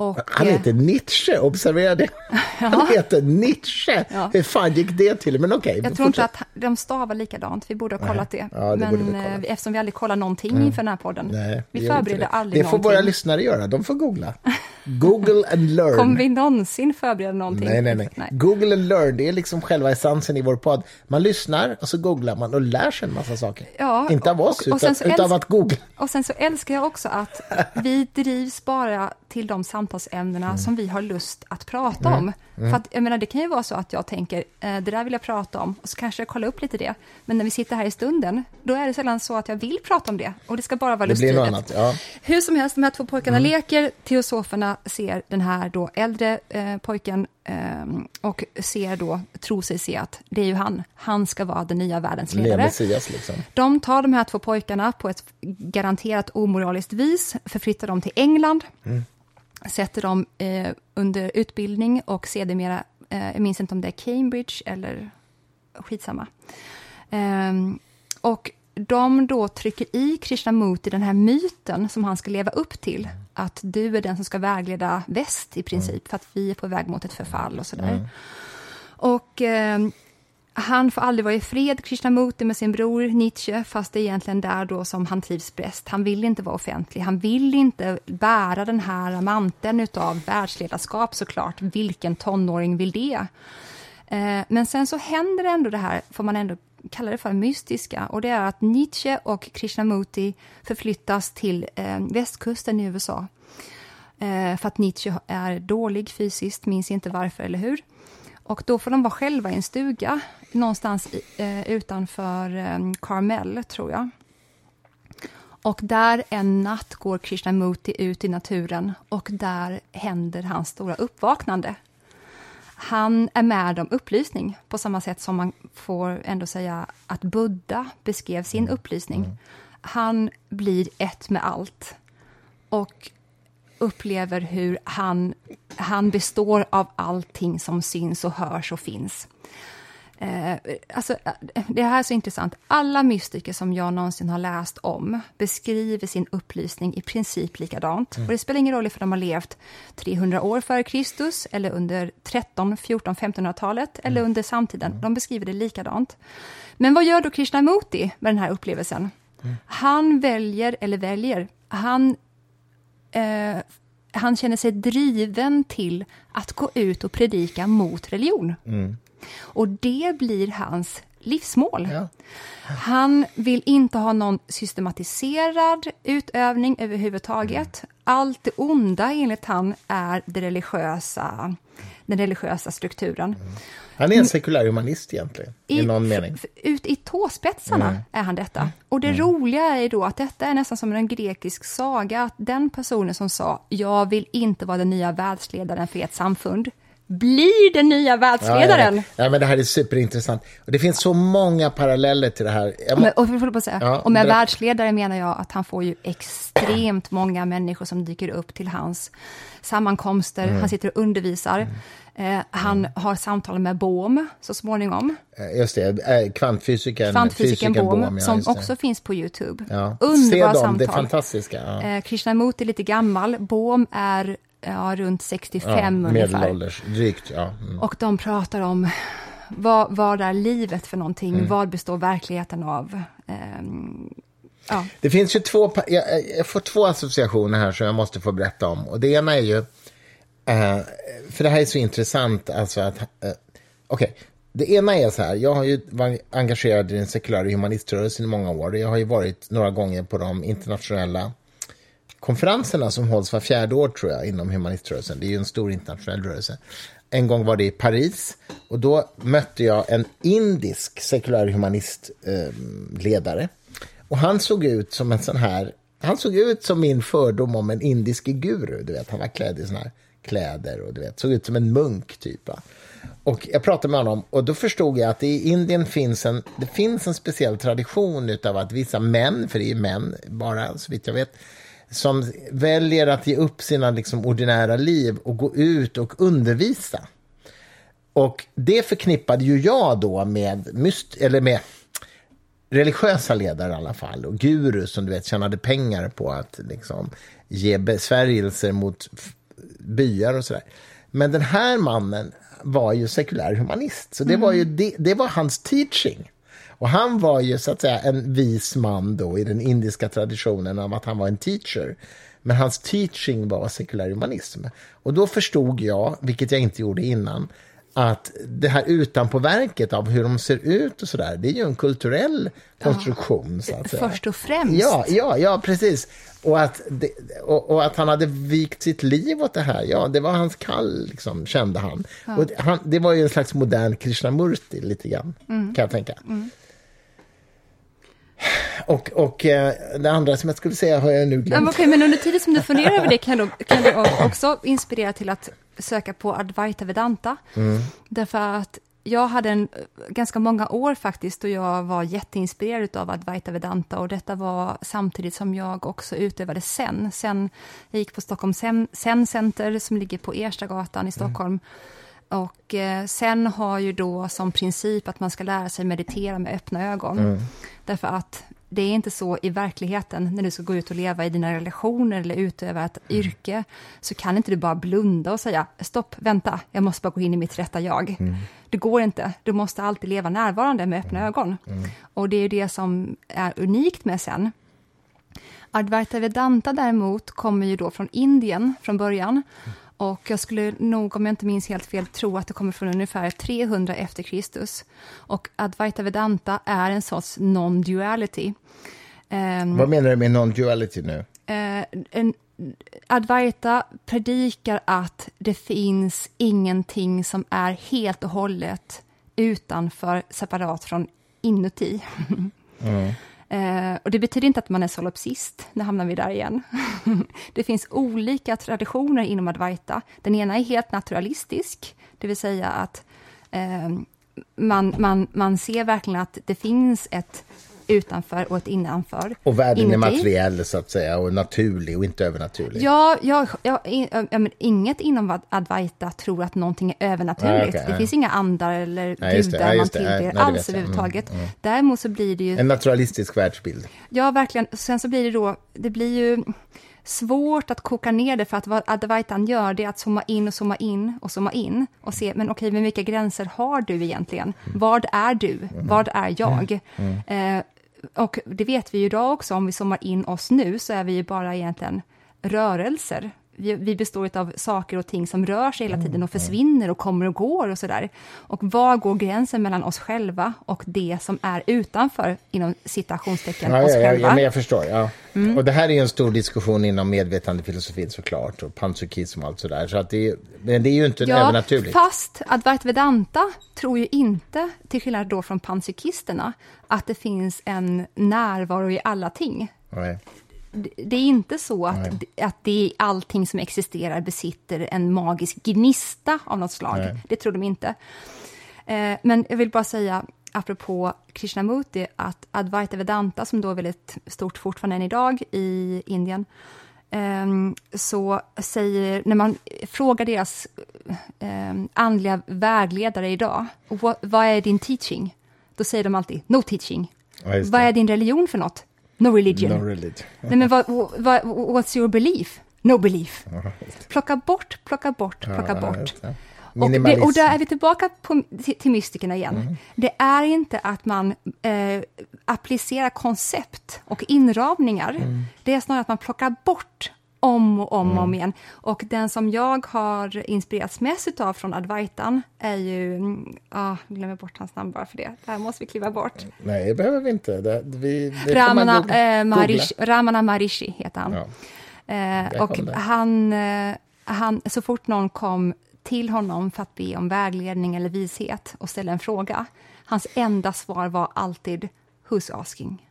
Och, Han eh, heter Nietzsche, observera det. Han heter Nietzsche. Ja. Hur fan gick det till? Men okej, jag tror inte att de stavar likadant, vi borde ha kollat det. Ja, det Men vi. Mm. eh, eftersom vi aldrig kollar någonting inför den här podden. Nej, vi förbereder det. aldrig Det får någonting. våra lyssnare göra, de får googla. Google and learn. Kommer vi någonsin förbereda någonting? Nej, nej, nej, Google and learn, det är liksom själva essensen i vår podd. Man lyssnar och så googlar man och lär sig en massa saker. Ja, Inte av oss, och- och utan, utan av att googla. Och sen så älskar jag också att vi drivs bara till de samtalsämnena Mm. som vi har lust att prata om. För att, jag menar, det kan ju vara så att jag tänker, eh, det där vill jag prata om, och så kanske jag kollar upp lite det. Men när vi sitter här i stunden, då är det sällan så att jag vill prata om det. Och det ska bara vara lustdrivet. Ja. Hur som helst, de här två pojkarna Mm. leker. Teosoferna ser den här då äldre eh, pojken eh, och ser då, tror sig se att det är ju han. Han ska vara den nya världens Le ledare. Messias liksom. De tar de här två pojkarna på ett garanterat omoraliskt vis, förflyttar dem till England, sätter dem eh, under utbildning och sedermera, eh, jag minns inte om det är Cambridge eller skitsamma. Ehm, och de då trycker i Krishnamurti den här myten som han ska leva upp till, att du är den som ska vägleda väst i princip, för att vi är på väg mot ett förfall och sådär. Och ehm, han får aldrig vara i fred, Krishnamurti, med sin bror Nietzsche, fast det är egentligen där då som han trivs bäst. Han vill inte vara offentlig, han vill inte bära den här manteln av världsledarskap såklart. Vilken tonåring vill det? Eh, men sen så händer ändå det här, får man ändå kalla det för mystiska, och det är att Nietzsche och Krishnamurti förflyttas till eh, västkusten i USA. Eh, för att Nietzsche är dålig fysiskt, minns inte varför, eller hur? Och då får de vara själva i en stuga någonstans eh, utanför eh, Carmel, tror jag. Och där en natt går Krishnamurti ut i naturen och där händer hans stora uppvaknande. Han är med om upplysning på samma sätt som man får ändå säga att Buddha beskrev sin upplysning. Han blir ett med allt och upplever hur han, han består av allting som syns och hörs och finns. Eh, alltså, det här är så intressant. Alla mystiker som jag någonsin har läst om beskriver sin upplysning i princip likadant. Mm. Och det spelar ingen roll om de har levt 300 år före Kristus, eller under 13, 14, 1500-talet, mm. eller under samtiden. Mm. De beskriver det likadant. Men vad gör då Krishnamurti med den här upplevelsen? Mm. Han väljer, eller väljer, han eh, han känner sig driven till att gå ut och predika mot religion. Mm. Och det blir hans livsmål. Ja. Han vill inte ha någon systematiserad utövning överhuvudtaget. Mm. Allt det onda, enligt han, är det religiösa, den religiösa strukturen. Mm. Han är en sekulär humanist egentligen, i, i någon mening. Ut i tåspetsarna mm. är han detta. Och det mm. roliga är då att detta är nästan som en grekisk saga, att den personen som sa ”jag vill inte vara den nya världsledaren för ett samfund” blir den nya världsledaren. Ja, ja, ja, men det här är superintressant. Och det finns så många paralleller till det här. Jag må... och, och, säga, ja, och med världsledare menar jag att han får ju extremt många människor som dyker upp till hans sammankomster. Mm. Han sitter och undervisar. Mm. Eh, han mm. har samtal med Bohm så småningom. Eh, just det, eh, kvantfysikern, kvantfysikern Bohm, Bohm som också finns på Youtube. Ja. Underbara samtal. Det är fantastiska. Ja. Eh, Krishnamurti är lite gammal, Bohm är ja, runt 65 ja, ungefär. Medelålders, drygt. Ja. Mm. Och de pratar om vad, vad är livet för någonting? Mm. Vad består verkligheten av? Um, ja. Det finns ju två, jag, jag, får två associationer här som jag måste få berätta om. Och det ena är ju, uh, för det här är så intressant, alltså att, uh, okej, okay. Det ena är så här, jag har ju varit engagerad i den sekulära humaniströrelsen i många år. Jag har ju varit några gånger på de internationella konferenserna som hålls var fjärde år tror jag inom humaniströrelsen. Det är ju en stor internationell rörelse. En gång var det i Paris och då mötte jag en indisk sekulär humanistledare. Eh, och han såg ut som en sån här, han såg ut som min fördom om en indisk guru. Du vet, han var klädd i såna här kläder och du vet, såg ut som en munk typ. Va? Och jag pratade med honom och då förstod jag att i Indien finns en, det finns en speciell tradition av att vissa män, för det är män bara så vitt jag vet, som väljer att ge upp sina liksom, ordinära liv och gå ut och undervisa. Och det förknippade ju jag då med, myst eller med religiösa ledare i alla fall och gurus som du vet tjänade pengar på att liksom, ge besvärjelser mot byar och sådär. Men den här mannen var ju sekulär humanist, så det, mm. var ju det, det var hans teaching. Och han var ju så att säga en vis man då i den indiska traditionen av att han var en teacher. Men hans teaching var sekulär humanism. Och då förstod jag, vilket jag inte gjorde innan, att det här utanpåverket av hur de ser ut och sådär, det är ju en kulturell konstruktion. Ja, så att säga. Först och främst. Ja, ja, ja precis. Och att, det, och, och, att han hade vikt sitt liv åt det här, ja, det var hans kall, liksom, kände han. Ja. Och han, det var ju en slags modern Krishnamurti, lite grann, mm. kan jag tänka. Mm. Och, och eh, det andra som jag skulle säga har jag nu glömt. Ja, okay, men under tiden som du funderar över det kan du, kan du också inspirera till att söka på Advaita Vedanta. Mm. Därför att jag hade en, ganska många år faktiskt och jag var jätteinspirerad av Advaita Vedanta och detta var samtidigt som jag också utövade Zen. Sen, jag gick på Stockholm Zen, Zen Center som ligger på Erstagatan i Stockholm. Mm. Och eh, sen har ju då som princip att man ska lära sig meditera med öppna ögon. Mm. Därför att det är inte så i verkligheten, när du ska gå ut och leva i dina relationer eller utöva ett mm. yrke, så kan inte du bara blunda och säga stopp, vänta, jag måste bara gå in i mitt rätta jag. Mm. Det går inte, du måste alltid leva närvarande med öppna mm. ögon. Mm. Och det är det som är unikt med sen. Advaita Vedanta däremot kommer ju då från Indien från början. Och jag skulle nog, om jag inte minns helt fel, tro att det kommer från ungefär 300 efter Kristus. Och Advaita Vedanta är en sorts non-duality. Um, Vad menar du med non-duality nu? Uh, en, Advaita predikar att det finns ingenting som är helt och hållet utanför, separat från inuti. Mm. Eh, och det betyder inte att man är solipsist, nu hamnar vi där igen. det finns olika traditioner inom Advaita. Den ena är helt naturalistisk, Det vill säga att eh, man, man, man ser verkligen att det finns ett utanför och ett innanför. Och världen inuti. är materiell så att säga och naturlig och inte övernaturlig. Ja, ja, ja, in, ja, men inget inom Advaita tror att någonting är övernaturligt. Ah, okay, det ja. finns inga andar eller Nej, gudar ja, man tillber Nej, alls vet jag. Mm, överhuvudtaget. Däremot så blir det ju En naturalistisk världsbild. Ja, verkligen. Sen så blir det då, det blir ju svårt att koka ner det för att vad Advaitan gör det är att zooma in och zooma in och zooma in och se, men okej, men vilka gränser har du egentligen? Vad är du? Vad är jag? Eh, och det vet vi ju idag också, om vi zoomar in oss nu så är vi ju bara egentligen rörelser. Vi, vi består av saker och ting som rör sig hela tiden och försvinner och kommer och går och sådär. Och var går gränsen mellan oss själva och det som är utanför, inom citationstecken, Ja, oss ja, ja, själva? ja, men jag förstår. Ja. Mm. Och det här är en stor diskussion inom medvetandefilosofin såklart, och panpsykism och allt sådär. Så att det men det är ju inte övernaturligt. fast Advaita Vedanta tror ju inte, till skillnad då från panpsykisterna, att det finns en närvaro i alla ting. Nej. Det är inte så att, att det är allting som existerar besitter en magisk gnista av något slag. Nej. Det tror de inte. Eh, men jag vill bara säga, apropå Krishnamurti, att Advaita Vedanta, som då är väldigt stort fortfarande än idag i Indien, ehm, så säger, när man frågar deras um, andliga vägledare idag, vad, vad är din teaching? Då säger de alltid, no teaching. Ja, Vad är din religion för något? No religion. No religion. Nej, men vad, vad, what's your belief? No belief. Plocka bort, plocka bort, plocka Ja, bort. Och, det, och där är vi tillbaka på, till, till mystikerna igen. Det är inte att man eh, applicerar koncept och inramningar. Det är snarare att man plockar bort om och om och om igen. Och den som jag har inspirerats mest av från Advaitan är ju, mm, ah, jag glömmer bort hans namn bara för det. Det här måste vi kliva bort. Nej, det behöver vi inte. Det, vi, det Ramana, eh, googla. Ramana Maharishi heter han. Ja. Eh, och han, eh, han, så fort någon kom till honom för att be om vägledning eller vishet och ställa en fråga, hans enda svar var alltid “Who's asking?”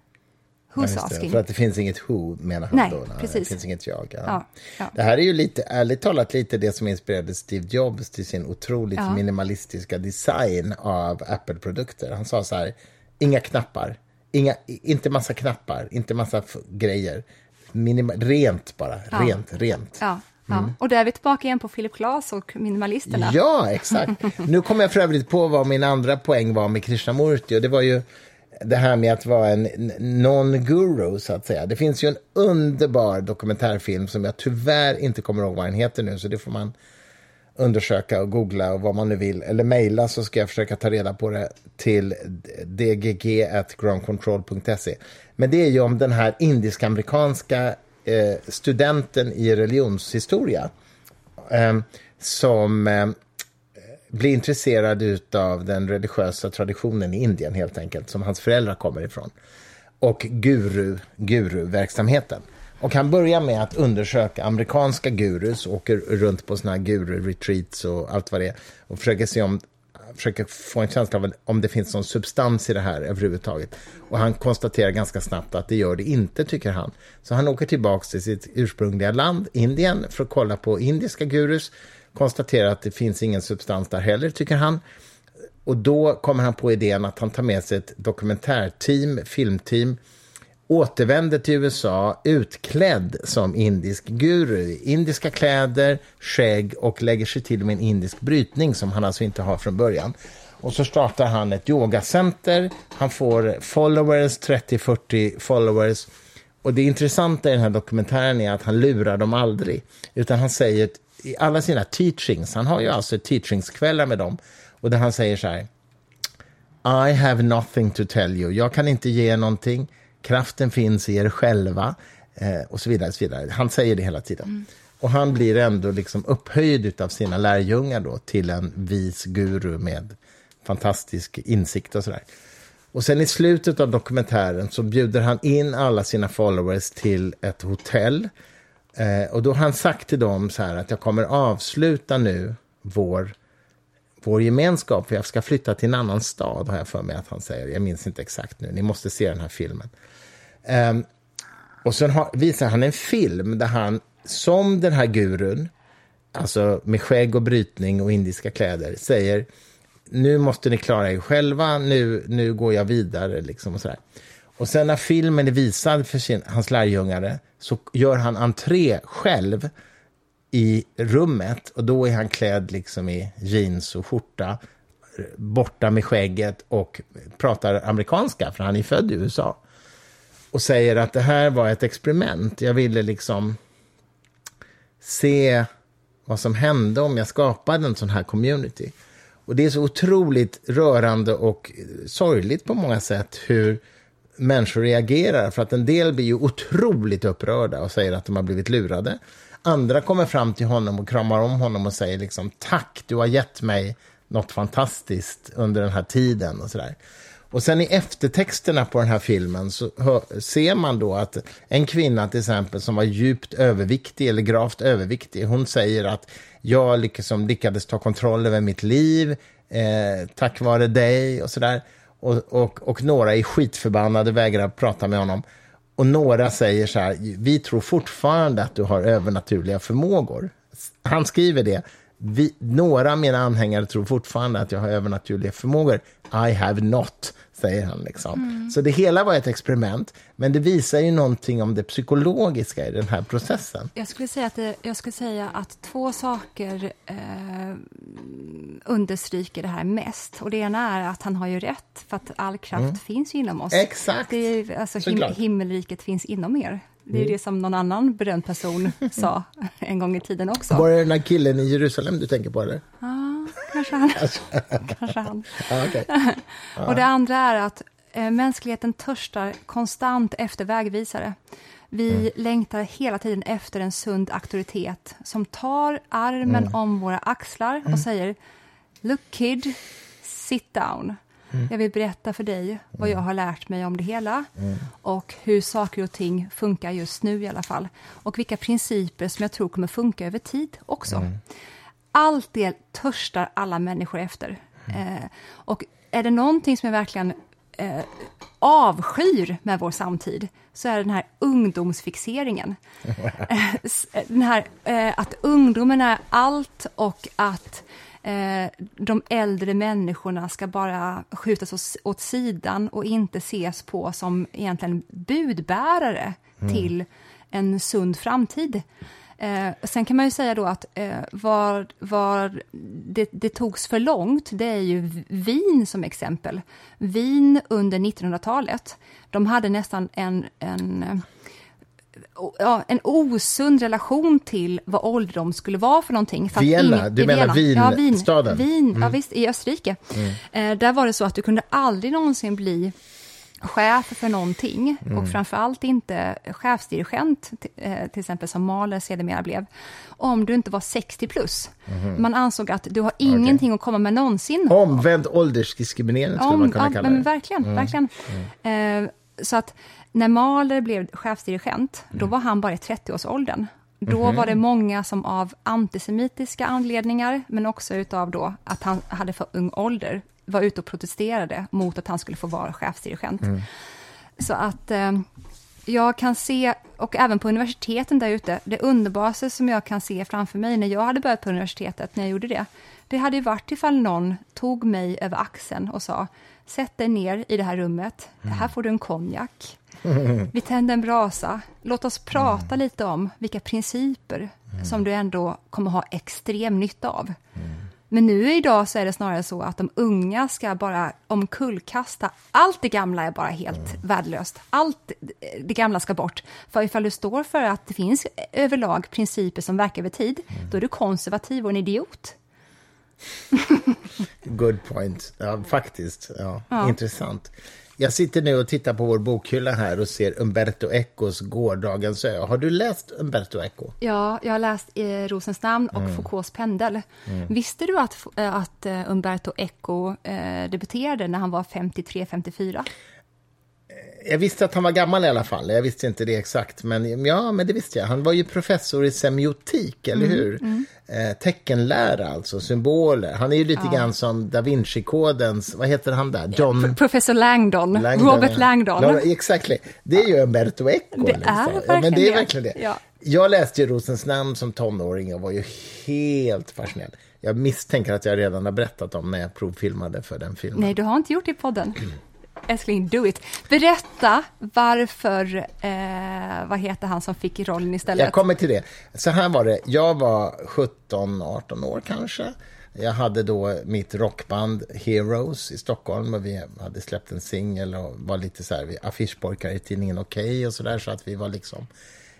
Ja, Who's det. asking? För att det finns inget who, menar han Nej, då. Det precis. finns inget jag. Ja. Ja, ja. Det här är ju lite, ärligt talat, lite det som inspirerade Steve Jobs till sin otroligt Ja. minimalistiska design av Apple-produkter. Han sa så här, inga knappar, inga, inte massa knappar, inte massa grejer. Minima, rent bara, rent, rent. Ja, ja. Och där är vi tillbaka igen på Philip Glass och minimalisterna. Mm. Ja, exakt. Nu kommer jag för övrigt på vad min andra poäng var med Krishnamurti. Och det var ju det här med att vara en non-guru, så att säga. Det finns ju en underbar dokumentärfilm som jag tyvärr inte kommer ihåg vad den heter nu, så det får man undersöka och googla och vad man nu vill. Eller mejla så ska jag försöka ta reda på det till dgg.groundcontrol.se. Men det är ju om den här indisk-amerikanska eh, studenten i religionshistoria eh, som eh, blir intresserad av den religiösa traditionen i Indien helt enkelt, som hans föräldrar kommer ifrån. Och guru, guruverksamheten. Och han börjar med att undersöka amerikanska gurus, åker runt på såna här guru-retreats och allt vad det är. Och försöker se om, försöker få en känsla av om det finns någon substans i det här överhuvudtaget. Och han konstaterar ganska snabbt att det gör det inte, tycker han. Så han åker tillbaka till sitt ursprungliga land, Indien, för att kolla på indiska gurus. Konstaterar att det finns ingen substans där heller, tycker han. Och då kommer han på idén att han tar med sig ett dokumentärteam, filmteam, återvänder till USA utklädd som indisk guru. Indiska kläder, skägg och lägger sig till med en indisk brytning som han alltså inte har från början. Och så startar han ett yogacenter, han får followers, 30-40 followers. Och det intressanta i den här dokumentären är att han lurar dem aldrig. Utan han säger i alla sina teachings, han har ju alltså teachingskvällar med dem, och där han säger så här. I have nothing to tell you. Jag kan inte ge någonting. Kraften finns i er själva. Eh, och så vidare, så vidare. Han säger det hela tiden. Och han blir ändå liksom upphöjd av sina lärjungar då till en vis guru med fantastisk insikt och sådär. Och sen i slutet av dokumentären så bjuder han in alla sina followers till ett hotell. Eh, och då har han sagt till dem så här att jag kommer avsluta nu vår vår gemenskap, för jag ska flytta till en annan stad, har jag för mig att han säger. Jag minns inte exakt nu, ni måste se den här filmen. Eh, och sen har, visar han en film där han, som den här gurun, alltså med skägg och brytning och indiska kläder, säger nu måste ni klara er själva, nu, nu går jag vidare. Liksom och, sådär och sen när filmen är visad för sin, hans lärjungare så gör han entré själv i rummet och då är han klädd liksom i jeans och skjorta, borta med skägget och pratar amerikanska, för han är född i USA. Och säger att det här var ett experiment. Jag ville liksom se vad som hände om jag skapade en sån här community. Och det är så otroligt rörande och sorgligt på många sätt hur människor reagerar. För att en del blir ju otroligt upprörda och säger att de har blivit lurade. Andra kommer fram till honom och kramar om honom och säger liksom tack, du har gett mig något fantastiskt under den här tiden och sådär. Och sen i eftertexterna på den här filmen så hör, ser man då att en kvinna till exempel som var djupt överviktig eller gravt överviktig, hon säger att jag liksom lyckades ta kontroll över mitt liv eh, tack vare dig och sådär. Och, och, och några är skitförbannade, vägrar prata med honom. Och några säger så här, vi tror fortfarande att du har övernaturliga förmågor. Han skriver det. Vi, några av mina anhängare tror fortfarande att jag har övernaturliga förmågor. I have not säger han. Liksom. Mm. Så det hela var ett experiment, men det visar ju någonting om det psykologiska i den här processen. Jag skulle säga att, det, jag skulle säga att två saker eh, understryker det här mest. Och det ena är att han har ju rätt, för att all kraft mm. finns inom oss. Exakt! Det är, alltså, him himmelriket finns inom er. Det är mm. det som någon annan berömd person sa en gång i tiden också. Var det den här killen i Jerusalem du tänker på? Eller? Ja, kanske han. kanske han. Okay. Och det andra är att eh, mänskligheten törstar konstant efter vägvisare. Vi mm. längtar hela tiden efter en sund auktoritet som tar armen mm. om våra axlar och mm. säger Look kid, sit down. Mm. Jag vill berätta för dig vad jag har lärt mig om det hela mm. och hur saker och ting funkar just nu i alla fall. Och vilka principer som jag tror kommer funka över tid också. Allt det törstar alla människor efter. Eh, och är det någonting som jag verkligen eh, avskyr med vår samtid, så är det den här ungdomsfixeringen. Eh, den här eh, att ungdomen är allt och att eh, de äldre människorna ska bara skjutas åt sidan och inte ses på som egentligen budbärare mm. till en sund framtid. Eh, sen kan man ju säga då att eh, var, var det, det togs för långt, det är ju Wien som exempel. Wien under 1900-talet, de hade nästan en, en eh, ja, en osund relation till vad ålderdom skulle vara för någonting. För Vienna, du menar Wien, ja, Wien? Wien, mm. ja visst, i Österrike. Mm. Eh, där var det så att du kunde aldrig någonsin bli chef för någonting mm. och framförallt inte chefsdirigent, eh, till exempel som Mahler sedermera blev, om du inte var 60 plus. Mm. Man ansåg att du har ingenting okay. att komma med någonsin. Omvänd åldersdiskriminering skulle om, man kunna kalla det. Men verkligen, mm. verkligen. Mm. Eh, så att när Mahler blev chefsdirigent, då mm. var han bara i 30-årsåldern. Då mm var det många som av antisemitiska anledningar, men också utav då att han hade för ung ålder, var ute och protesterade mot att han skulle få vara chefsdirigent. Mm. Så att eh, jag kan se, och även på universiteten där ute, det underbaraste som jag kan se framför mig när jag hade börjat på universitetet, när jag gjorde det, det hade ju varit ifall någon tog mig över axeln och sa, sätt dig ner i det här rummet, mm. här får du en konjak, vi tänder en brasa, låt oss prata mm. lite om vilka principer mm. som du ändå kommer ha extrem nytta av. Mm. Men nu idag så är det snarare så att de unga ska bara omkullkasta. Allt det gamla är bara helt mm. värdelöst. Allt det gamla ska bort. För ifall du står för att det finns överlag principer som verkar över tid, mm. då är du konservativ och en idiot. Good point. Ja, faktiskt. Ja, ja. Intressant. Jag sitter nu och tittar på vår bokhylla här och ser Umberto Ecos Gårdagens ö. Har du läst Umberto Eco? Ja, jag har läst eh, Rosens namn och mm. Foucaults pendel. Mm. Visste du att, eh, att uh, Umberto Eco eh, debuterade när han var 53-54? Jag visste att han var gammal i alla fall. Jag visste inte det exakt, men ja, men det visste jag. Han var ju professor i semiotik, eller Mm, hur? Eh, teckenlära, alltså, symboler. Han är ju lite grann som da Vinci-kodens, vad heter han där? John... Professor Langdon, Langdon, Robert ja. Langdon. Ja, exactly. Det är ju Umberto Eco. Det är ja, men det är verkligen det. verkligen det. Ja. Jag läste ju Rosens namn som tonåring och var ju helt fascinerad. Jag misstänker att jag redan har berättat om när jag provfilmade för den filmen. Nej, du har inte gjort det i podden. Älskling, do it. Berätta varför, eh, vad heter han som fick rollen istället? Jag kommer till det. Så här var det, jag var 17-18 år kanske. Jag hade då mitt rockband Heroes i Stockholm och vi hade släppt en singel och var lite så här, vi affischpojkar i tidningen Okej och så där så att vi var liksom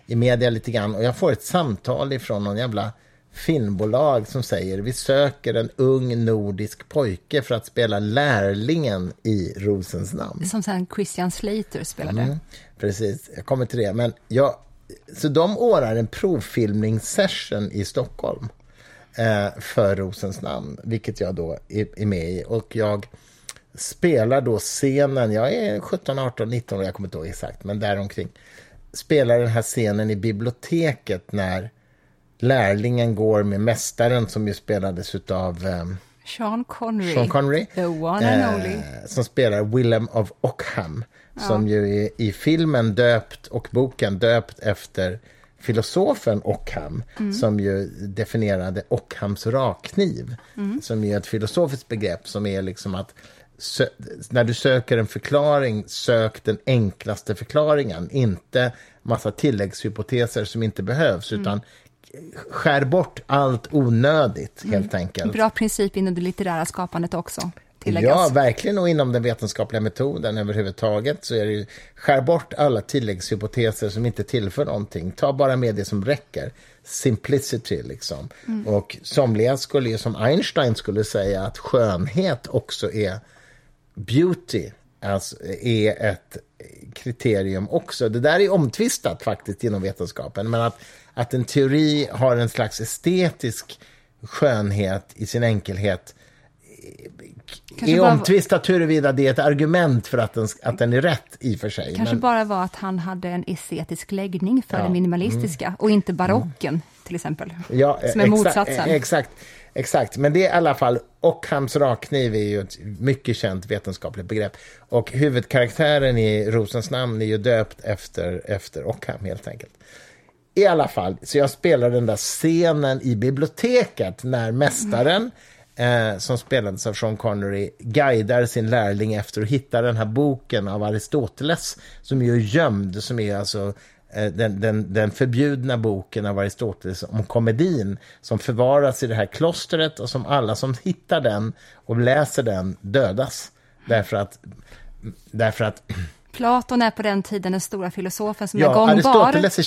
i media lite grann. Och jag får ett samtal ifrån någon jävla filmbolag som säger vi söker en ung nordisk pojke för att spela lärlingen i Rosens namn. Som sen Christian Slater spelade. Mm, precis, jag kommer till det. Men jag, så de ordnar en provfilmningssession i Stockholm eh, för Rosens namn, vilket jag då är, är med i. Och jag spelar då scenen, jag är 17, 18, 19 år, jag kommer inte ihåg exakt, men däromkring. Spelar den här scenen i biblioteket när lärlingen går med mästaren som ju spelades utav eh, Sean Connery. Sean Connery. The one and only. Eh, som spelar Willem of Ockham. Som ju är i filmen döpt och boken döpt efter filosofen Ockham. Mm. Som ju definierade Ockhams rakkniv. Mm. Som är ett filosofiskt begrepp som är liksom att när du söker en förklaring, sök den enklaste förklaringen. Inte massa tilläggshypoteser som inte behövs, Mm. utan skär bort allt onödigt, helt enkelt. Bra princip inom det litterära skapandet också, tilläggas. Ja, verkligen. Och inom den vetenskapliga metoden överhuvudtaget så är det ju skär bort alla tilläggshypoteser som inte tillför någonting. Ta bara med det som räcker. Simplicity, liksom. Och somliga skulle ju, som Einstein skulle säga, att skönhet också är beauty. Alltså är ett kriterium också. Det där är omtvistat faktiskt inom vetenskapen. Men att, att en teori har en slags estetisk skönhet i sin enkelhet Kanske är bara- omtvistat huruvida det är ett argument för att den, att den är rätt i och för sig. Kanske Men, bara var att han hade en estetisk läggning för Ja. Mm. det minimalistiska och inte barocken, till exempel. ja, som är exa- motsatsen. Exakt, exakt, men det är i alla fall, Ockhams rakkniv är ju ett mycket känt vetenskapligt begrepp. Och huvudkaraktären i Rosens namn är ju döpt efter, efter Ockham helt enkelt. I alla fall, så jag spelar den där scenen i biblioteket när mästaren, eh, som spelades av Sean Connery, guidar sin lärling efter att hitta den här boken av Aristoteles, som är gömd, som är alltså eh, den, den, den förbjudna boken av Aristoteles om komedin, som förvaras i det här klostret och som alla som hittar den och läser den dödas. Därför att, därför att Platon är på den tiden den stora filosofen som är ja, gångbar. Aristoteles är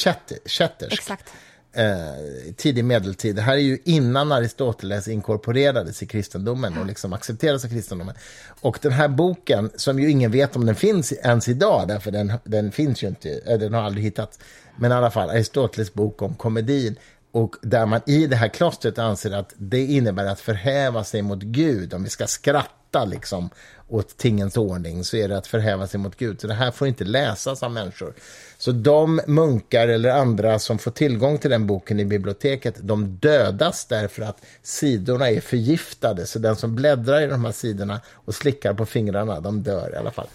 kättersk. Exakt. eh, tidig medeltid. Det här är ju innan Aristoteles inkorporerades i kristendomen och liksom accepterades av kristendomen. Och den här boken, som ju ingen vet om den finns ens idag, därför den, den finns ju inte, eh, den har aldrig hittats. Men i alla fall, Aristoteles bok om komedin. Och där man i det här klostret anser att det innebär att förhäva sig mot Gud, om vi ska skratta liksom åt tingens ordning, så är det att förhäva sig mot Gud. Så det här får inte läsas av människor. Så de munkar eller andra som får tillgång till den boken i biblioteket, de dödas därför att sidorna är förgiftade. Så den som bläddrar i de här sidorna och slickar på fingrarna, de dör i alla fall.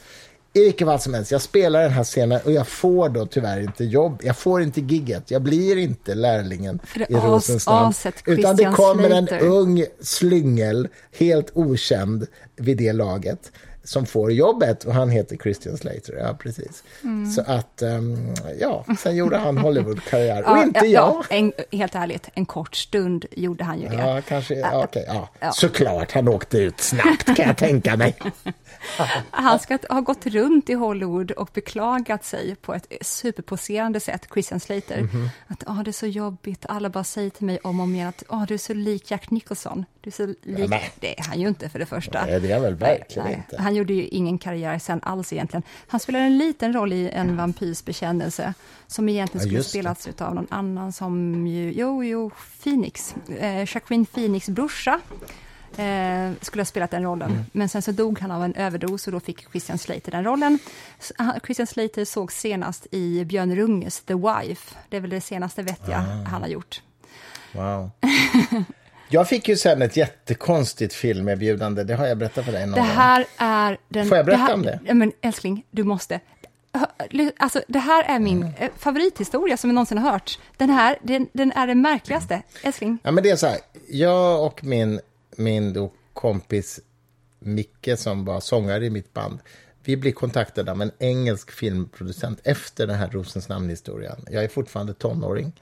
I vilket fall som helst, jag spelar den här scenen och jag får då tyvärr inte jobb. Jag får inte gigget, jag blir inte lärlingen i Rosens namn. aset Utan det kommer en ung slyngel, helt okänd vid det laget, som får jobbet och han heter Christian Slater. Ja, precis. Mm. Så att, ehm, ja, sen gjorde han Hollywood-karriär. Och inte jag. Ja, en, helt ärligt, en kort stund gjorde han ju det. Ja, kanske. Ja, okej, ja. Ja. Såklart, han åkte ut snabbt kan jag tänka mig. Han ska ha gått runt i Hollywood och beklagat sig på ett superposerande sätt, Christian Slater. Mhm. Att ah, det är så jobbigt, alla bara säger till mig om och om igen att ah, du är så lik Jack Nicholson. Du så lik... nej. Det är han ju inte för det första. Nej, det är han väl verkligen Nej, inte. Han gjorde ju ingen karriär sen alls egentligen. Han spelade en liten roll i En vampyrs bekännelse, som egentligen Ja, skulle spelats av någon annan som ju, jo, jo, Phoenix, eh, Jacqueline Phoenix brorsa. eh, skulle ha spelat den rollen. Men sen så dog han av en överdos och då fick Christian Slater den rollen. Christian Slater såg senast i Björn Runges The Wife. Det är väl det senaste vettiga han har gjort. Wow. Jag fick ju sen ett jättekonstigt filmerbjudande, det har jag berättat för dig någon Det gång. här är den... Får jag berätta här, om det? Men älskling, du måste. Alltså, det här är min eh, favorithistoria som jag någonsin har hört. Den här, den, den är den märkligaste. Älskling, Ja, men det är så här, jag och min, min kompis Micke som var sångare i mitt band, vi blir kontaktade av en engelsk filmproducent efter den här Rosens namn-historien. Jag är fortfarande tonåring.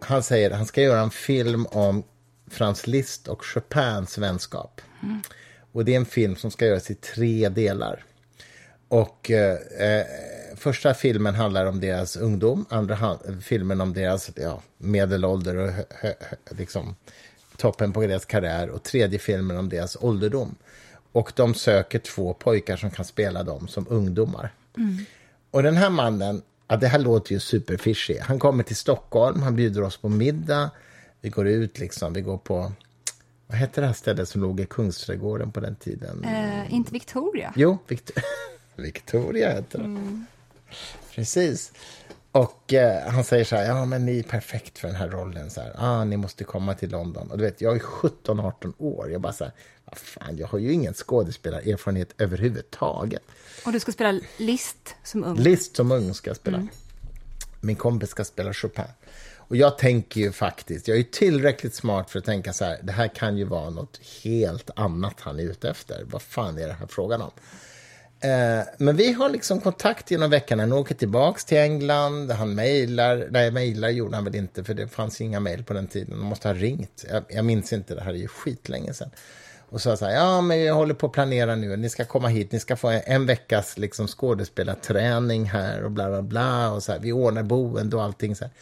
Han säger att han ska göra en film om Franz Liszt och Chopins vänskap. Och det är en film som ska göras i tre delar. Och eh, eh första filmen handlar om deras ungdom, andra filmen om deras ja, medelålder och hö, hö, liksom, toppen på deras karriär och tredje filmen om deras ålderdom. Och de söker två pojkar som kan spela dem som ungdomar. Och den här mannen, ja, det här låter ju superfishy. Han kommer till Stockholm, han bjuder oss på middag. Vi går ut liksom, vi går på, vad hette det här stället som låg i Kungsträdgården på den tiden? eh, inte Victoria. Jo, Vict- Victoria heter det. Precis. Och eh, han säger så här, ja men ni är perfekt för den här rollen. Så här, ah, ni måste komma till London. Och du vet, jag är 17-18 år. Jag bara så här, vad fan, jag har ju ingen skådespelarerfarenhet överhuvudtaget. Och du ska spela List som ung. Liszt som ung ska jag spela. Min kompis ska spela Chopin. Och jag tänker ju faktiskt, jag är ju tillräckligt smart för att tänka så här, det här kan ju vara något helt annat han är ute efter. Vad fan är det här frågan om? Eh, men vi har liksom kontakt genom veckan. Han åker tillbaks till England, han mejlar. Nej, mejlar gjorde han väl inte, för det fanns inga mejl på den tiden. De måste ha ringt. Jag, jag minns inte, det här är ju skitlänge sedan. Och sa så här, ja men jag håller på att planera nu, ni ska komma hit, ni ska få en, en veckas liksom, skådespelarträning här och bla bla bla. Och så här, vi ordnar boende och allting. Så här.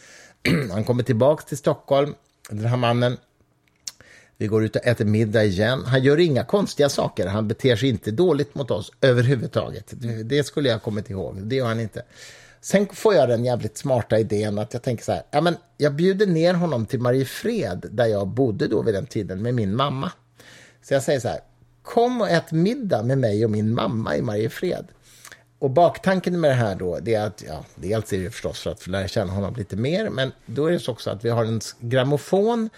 Han kommer tillbaka till Stockholm, den här mannen. Vi går ut och äter middag igen. Han gör inga konstiga saker. Han beter sig inte dåligt mot oss överhuvudtaget. Det- skulle jag ha kommit ihåg. Det gör han inte. Sen får jag den jävligt smarta idén att jag tänker så här. Ja, men jag bjuder ner honom till Mariefred där jag bodde då vid den tiden med min mamma. Så jag säger så här. Kom och ät middag med mig och min mamma i Mariefred. Och baktanken med det här då, det är att, ja, dels är det förstås för att få lära känna honom lite mer, men då är det så också att vi har en grammofon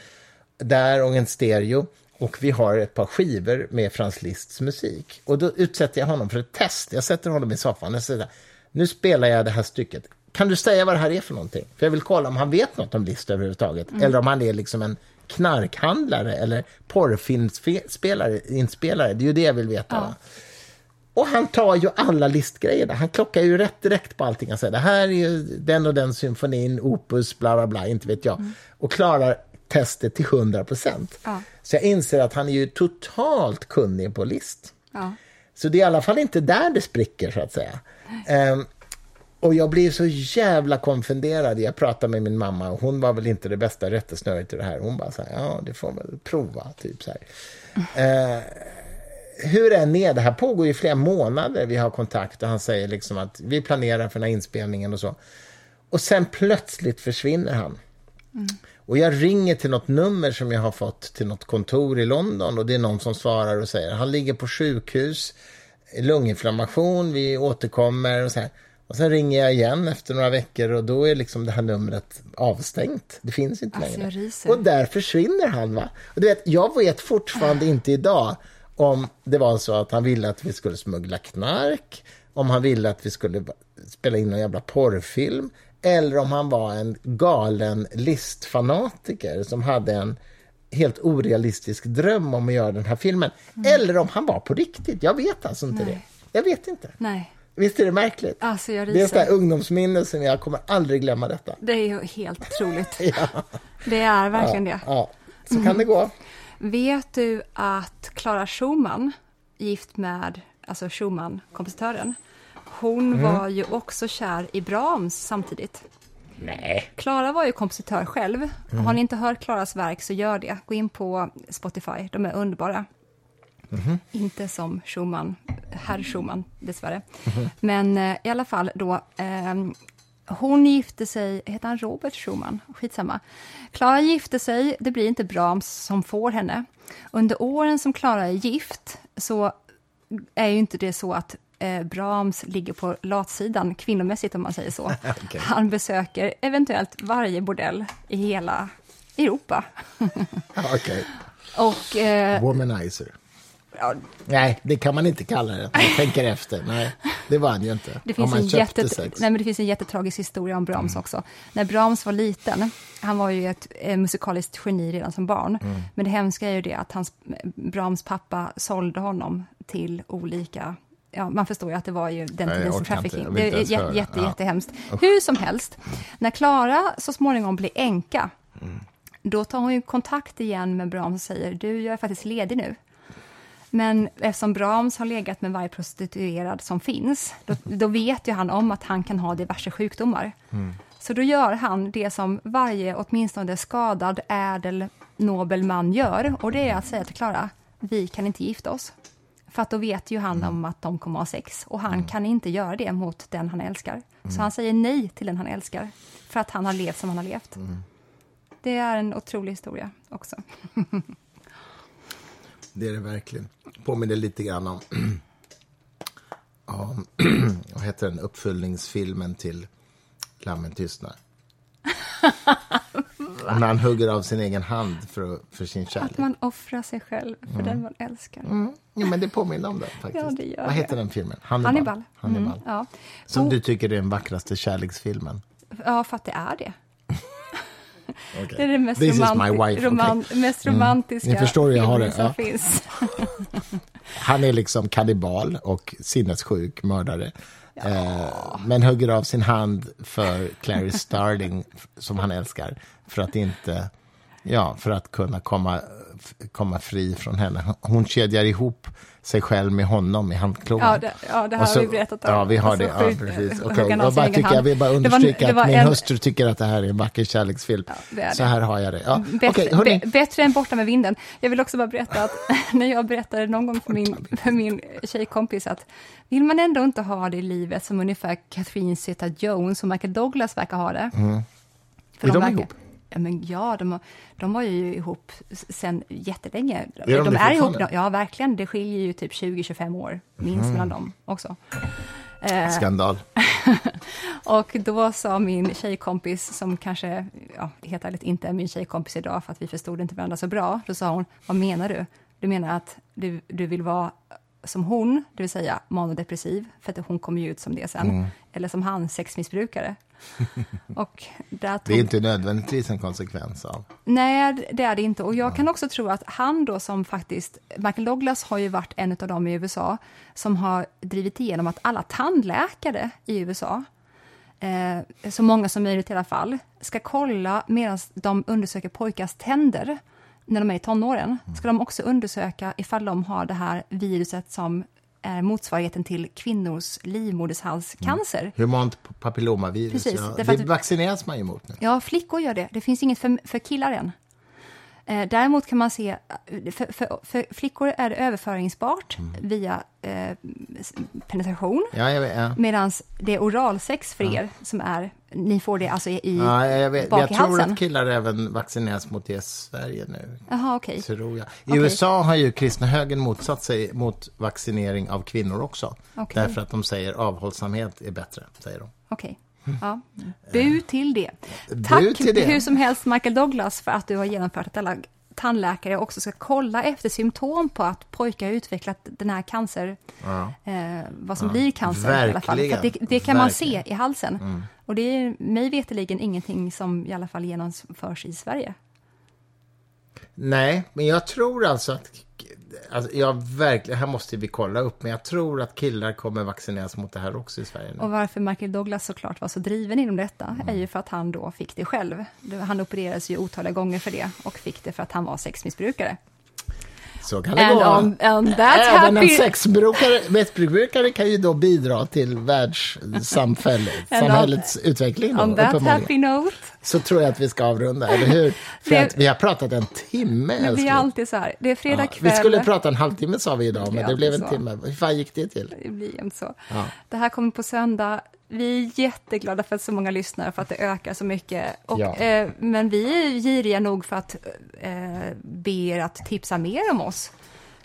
där och en stereo och vi har ett par skivor med Frans Liszts musik. Och då utsätter jag honom för ett test. Jag sätter honom i soffan och säger nu spelar jag det här stycket. Kan du säga vad det här är för någonting? För jag vill kolla om han vet något om Liszt överhuvudtaget. Eller om han är liksom en knarkhandlare eller porrfilmspelare, inspelare. Det är ju det jag vill veta. Va? Och han tar ju alla listgrejerna. Han klockar ju rätt direkt på allting. Han säger det här är ju den och den symfonin, opus, bla bla bla, inte vet jag. Och klarar testet till 100 procent. Ja. Så jag inser att han är ju totalt kunnig på list. Ja. Så det är i alla fall inte där det spricker, så att säga. Ehm, och jag blir så jävla konfunderad. Jag pratade med min mamma och hon var väl inte det bästa rättesnöret i det här. Hon bara så här, ja, det får väl prova, typ så här. Eh, hur än är, det här pågår ju flera månader vi har kontakt och han säger liksom att vi planerar för den här inspelningen och så. Och sen plötsligt försvinner han. Och jag ringer till något nummer som jag har fått till något kontor i London och det är någon som svarar och säger han ligger på sjukhus, lunginflammation, vi återkommer och så här. Och sen ringer jag igen efter några veckor och då är liksom det här numret avstängt. Det finns inte Alltså, längre. Och där försvinner han. va. Och du vet, jag vet fortfarande inte idag om det var så att han ville att vi skulle smuggla knark, om han ville att vi skulle spela in en jävla porrfilm, eller om han var en galen listfanatiker som hade en helt orealistisk dröm om att göra den här filmen. Eller om han var på riktigt. Jag vet alltså inte Nej. det. Jag vet inte. Nej, Visst är det märkligt? alltså jag Det är ett ungdomsminne som jag kommer aldrig glömma detta. Det är ju helt otroligt. Ja, Det är verkligen det. ja. Så kan det gå. Vet du att Clara Schumann, gift med alltså Schumann, kompositören, hon Mm. var ju också kär i Brahms samtidigt. Nej. Klara var ju kompositör själv. Mm. Har ni inte hört Klaras verk så gör det. Gå in på Spotify, de är underbara. Mhm. Inte som Schumann, herr Schumann dessvärre. Mhm. Men eh, i alla fall då, ehm, hon gifte sig, heter han Robert Schumann? Skitsamma. Klara gifte sig, det blir inte Brahms som får henne. Under åren som Klara är gift så är ju inte det så att eh, Brahms ligger på latsidan kvinnomässigt om man säger så. Okej. Han besöker eventuellt varje bordell i hela Europa. Okej. Och eh, Womanizer. Ja, Nej, det kan man inte kalla det. Man tänker efter. Nej, det var han ju inte. Det finns, en köpte jätte, sex. nej, men det finns en jättetragisk historia om Brahms Mm. också. När Brahms var liten, han var ju ett eh, musikaliskt geni redan som barn, Mm. men det hemska är ju det att hans, Brahms pappa sålde honom till olika Ja, man förstår ju att det var ju den tidens inte. trafficking. Vill Det inte är jätte, jätte, Ja. jättehemskt. Hur som helst, när Klara så småningom blir änka, Mm. då tar hon ju kontakt igen med Brahms och säger, du, jag är faktiskt ledig nu. Men eftersom Brahms har legat med varje prostituerad som finns, då, då vet ju han om att han kan ha diverse sjukdomar. Så då gör han det som varje, åtminstone skadad, ädel, nobel man gör, och det är att säga till Klara, vi kan inte gifta oss. För att då vet ju han om att de kommer att ha sex, och han kan inte göra det mot den han älskar. Så han säger nej till den han älskar, för att han har levt som han har levt. Det är en otrolig historia också. Det är det verkligen. Påminner lite grann om... ja, vad heter den? Uppföljningsfilmen till Lammen tystnar. När han hugger av sin egen hand för, för sin kärlek. Att man offrar sig själv för den man älskar. Mm. Ja, men det påminner om det faktiskt. Ja, det gör Vad heter det. den filmen? Hannibal. Hannibal. Hannibal. Mm, ja. Som Och- du tycker är den vackraste kärleksfilmen. ja, för att det är det. Okay. Det är det mest, This romanti- wife. roman- okej. mest romantiska Ni förstår hur jag har det, som ja. finns. Han är liksom kannibal och sinnessjuk mördare. Eh, men hugger av sin hand för Clarice Starling, som han älskar, för att inte... Ja, för att kunna komma, komma fri från henne. Hon kedjar ihop sig själv med honom i handkloven. Ja, det, ja, det här så- har vi berättat om. Ja, vi har Alltså, det. Ja, precis. av Jag, bara tycker, hand. jag vill bara Det var- understryka det var att min en- hustru tycker att det här är en vacker kärleksfilm. det är Så här har jag det. Ja. Bättre, hörni. bä- bättre än Borta med vinden. Jag vill också bara berätta att när jag berättade någon gång för min, för min tjejkompis att vill man ändå inte ha det i livet som ungefär Catherine Zeta-Jones och Michael Douglas verkar ha det. För Mm. Är de verkar- ihop? Ja, men ja de, de var ju ihop sen jättelänge. de de det är ihop, ja verkligen. Det skiljer ju typ 20-25 år minst Mm. mellan dem också. Eh, Skandal. och då sa min tjejkompis, som kanske, ja, helt ärligt inte är min tjejkompis idag, för att vi förstod inte varandra så bra, då sa hon, vad menar du? Du menar att du, du vill vara som hon, det vill säga manodepressiv, för att hon kommer ju ut som det sen, Mm. Eller som han, sexmissbrukare. och där tog, Det är inte nödvändigtvis en konsekvens av... Nej, det är det inte. Och jag kan också tro att han då som faktiskt, Michael Douglas har ju varit en av dem i USA som har drivit igenom att alla tandläkare i USA, eh, så många som möjligt i alla fall, ska kolla medan de undersöker pojkars tänder när de är i tonåren, ska de också undersöka ifall de har det här viruset som är motsvarigheten till kvinnors livmodershalscancer. Humant papillomavirus. Precis, ja. Det vaccineras man ju mot nu. Ja, flickor gör det. Det finns inget för, för killar än. Eh, däremot kan man se, eh, för, för, för flickor är det överföringsbart Mm. via eh, penetration, Ja, jag vet. Ja. medan det är oralsex för er som är, ni får det alltså i Ja, jag, vet. bak jag i tror halsen. att killar även vaccineras mot det i Sverige nu. Jaha, okej. Tror jag. I Okej. USA har ju kristna högern motsatt sig mot vaccinering av kvinnor också. Okej. Därför att de säger avhållsamhet är bättre, säger de. Okej. Ja. Bu till det. Bu Tack till det. hur som helst Michael Douglas för att du har genomfört att alla tandläkare också ska kolla efter symptom på att pojkar har utvecklat den här cancer, eh, vad som blir cancer i alla fall. För det, Verkligen. det kan man Verkligen. Mm. se i halsen. Och det är mig veterligen ingenting som i alla fall genomförs i Sverige. Nej, men jag tror alltså att... Alltså, jag verkligen, här måste vi kolla upp, men jag tror att killar kommer vaccineras mot det här också i Sverige nu. Och varför Michael Douglas såklart var så driven inom detta Mm. är ju för att han då fick det själv. Han opererades ju otaliga gånger för det och fick det för att han var sexmissbrukare. Så kan det And gå. on, on that Även en happy... sexbrukare, missbrukare kan ju då bidra till världssamhället, And on- samhällets utveckling. Då, On that happy note. Så tror jag att vi ska avrunda, eller hur? För Det- att vi har pratat en timme, Men vi är alltid så här, det är fredag Ja, kväll. vi skulle prata en halvtimme sa vi idag, men Det det blev en så. timme. Hur fan gick det till? Det blir jämt så. Ja. Det här kommer på söndag. Vi är jätteglada för att så många lyssnar, för att det ökar så mycket. Och, Ja. eh, men vi är giriga nog för att eh, be er att tipsa mer om oss.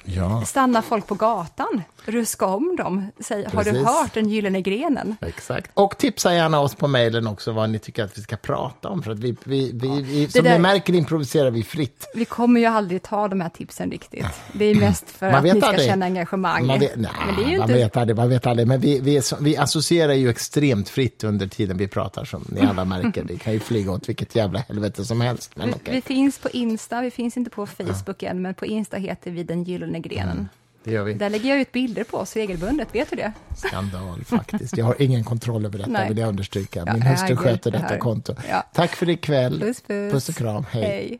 Ja, Stanna folk på gatan, ruska om dem. Säg, har du hört den gyllene grenen? exakt. Och tipsa gärna oss på mejlen också vad ni tycker att vi ska prata om. För att vi, vi, vi, vi som där- ni märker improviserar vi fritt. Vi kommer ju aldrig ta de här tipsen riktigt. Det är mest för Man att ni ska aldrig. känna engagemang. Man vet, nej, men det är ju man inte... vet aldrig, man vet aldrig. Men vi, vi, så, vi associerar ju extremt fritt under tiden vi pratar, som ni alla märker. Det kan ju flyga åt vilket jävla helvete som helst. Men Vi, okej, vi finns på Insta, vi finns inte på Facebook än, men på Insta heter vi Den Gyllene Grenen. det gör vi. Där lägger jag ut bilder på oss regelbundet, vet du det? Skandal faktiskt. Jag har ingen kontroll över detta, Nej. vill jag understryka. Ja, Min hustru jag- sköter detta konto. Ja. Tack för ikväll. Puss, puss. Puss och kram. Hej. Hej.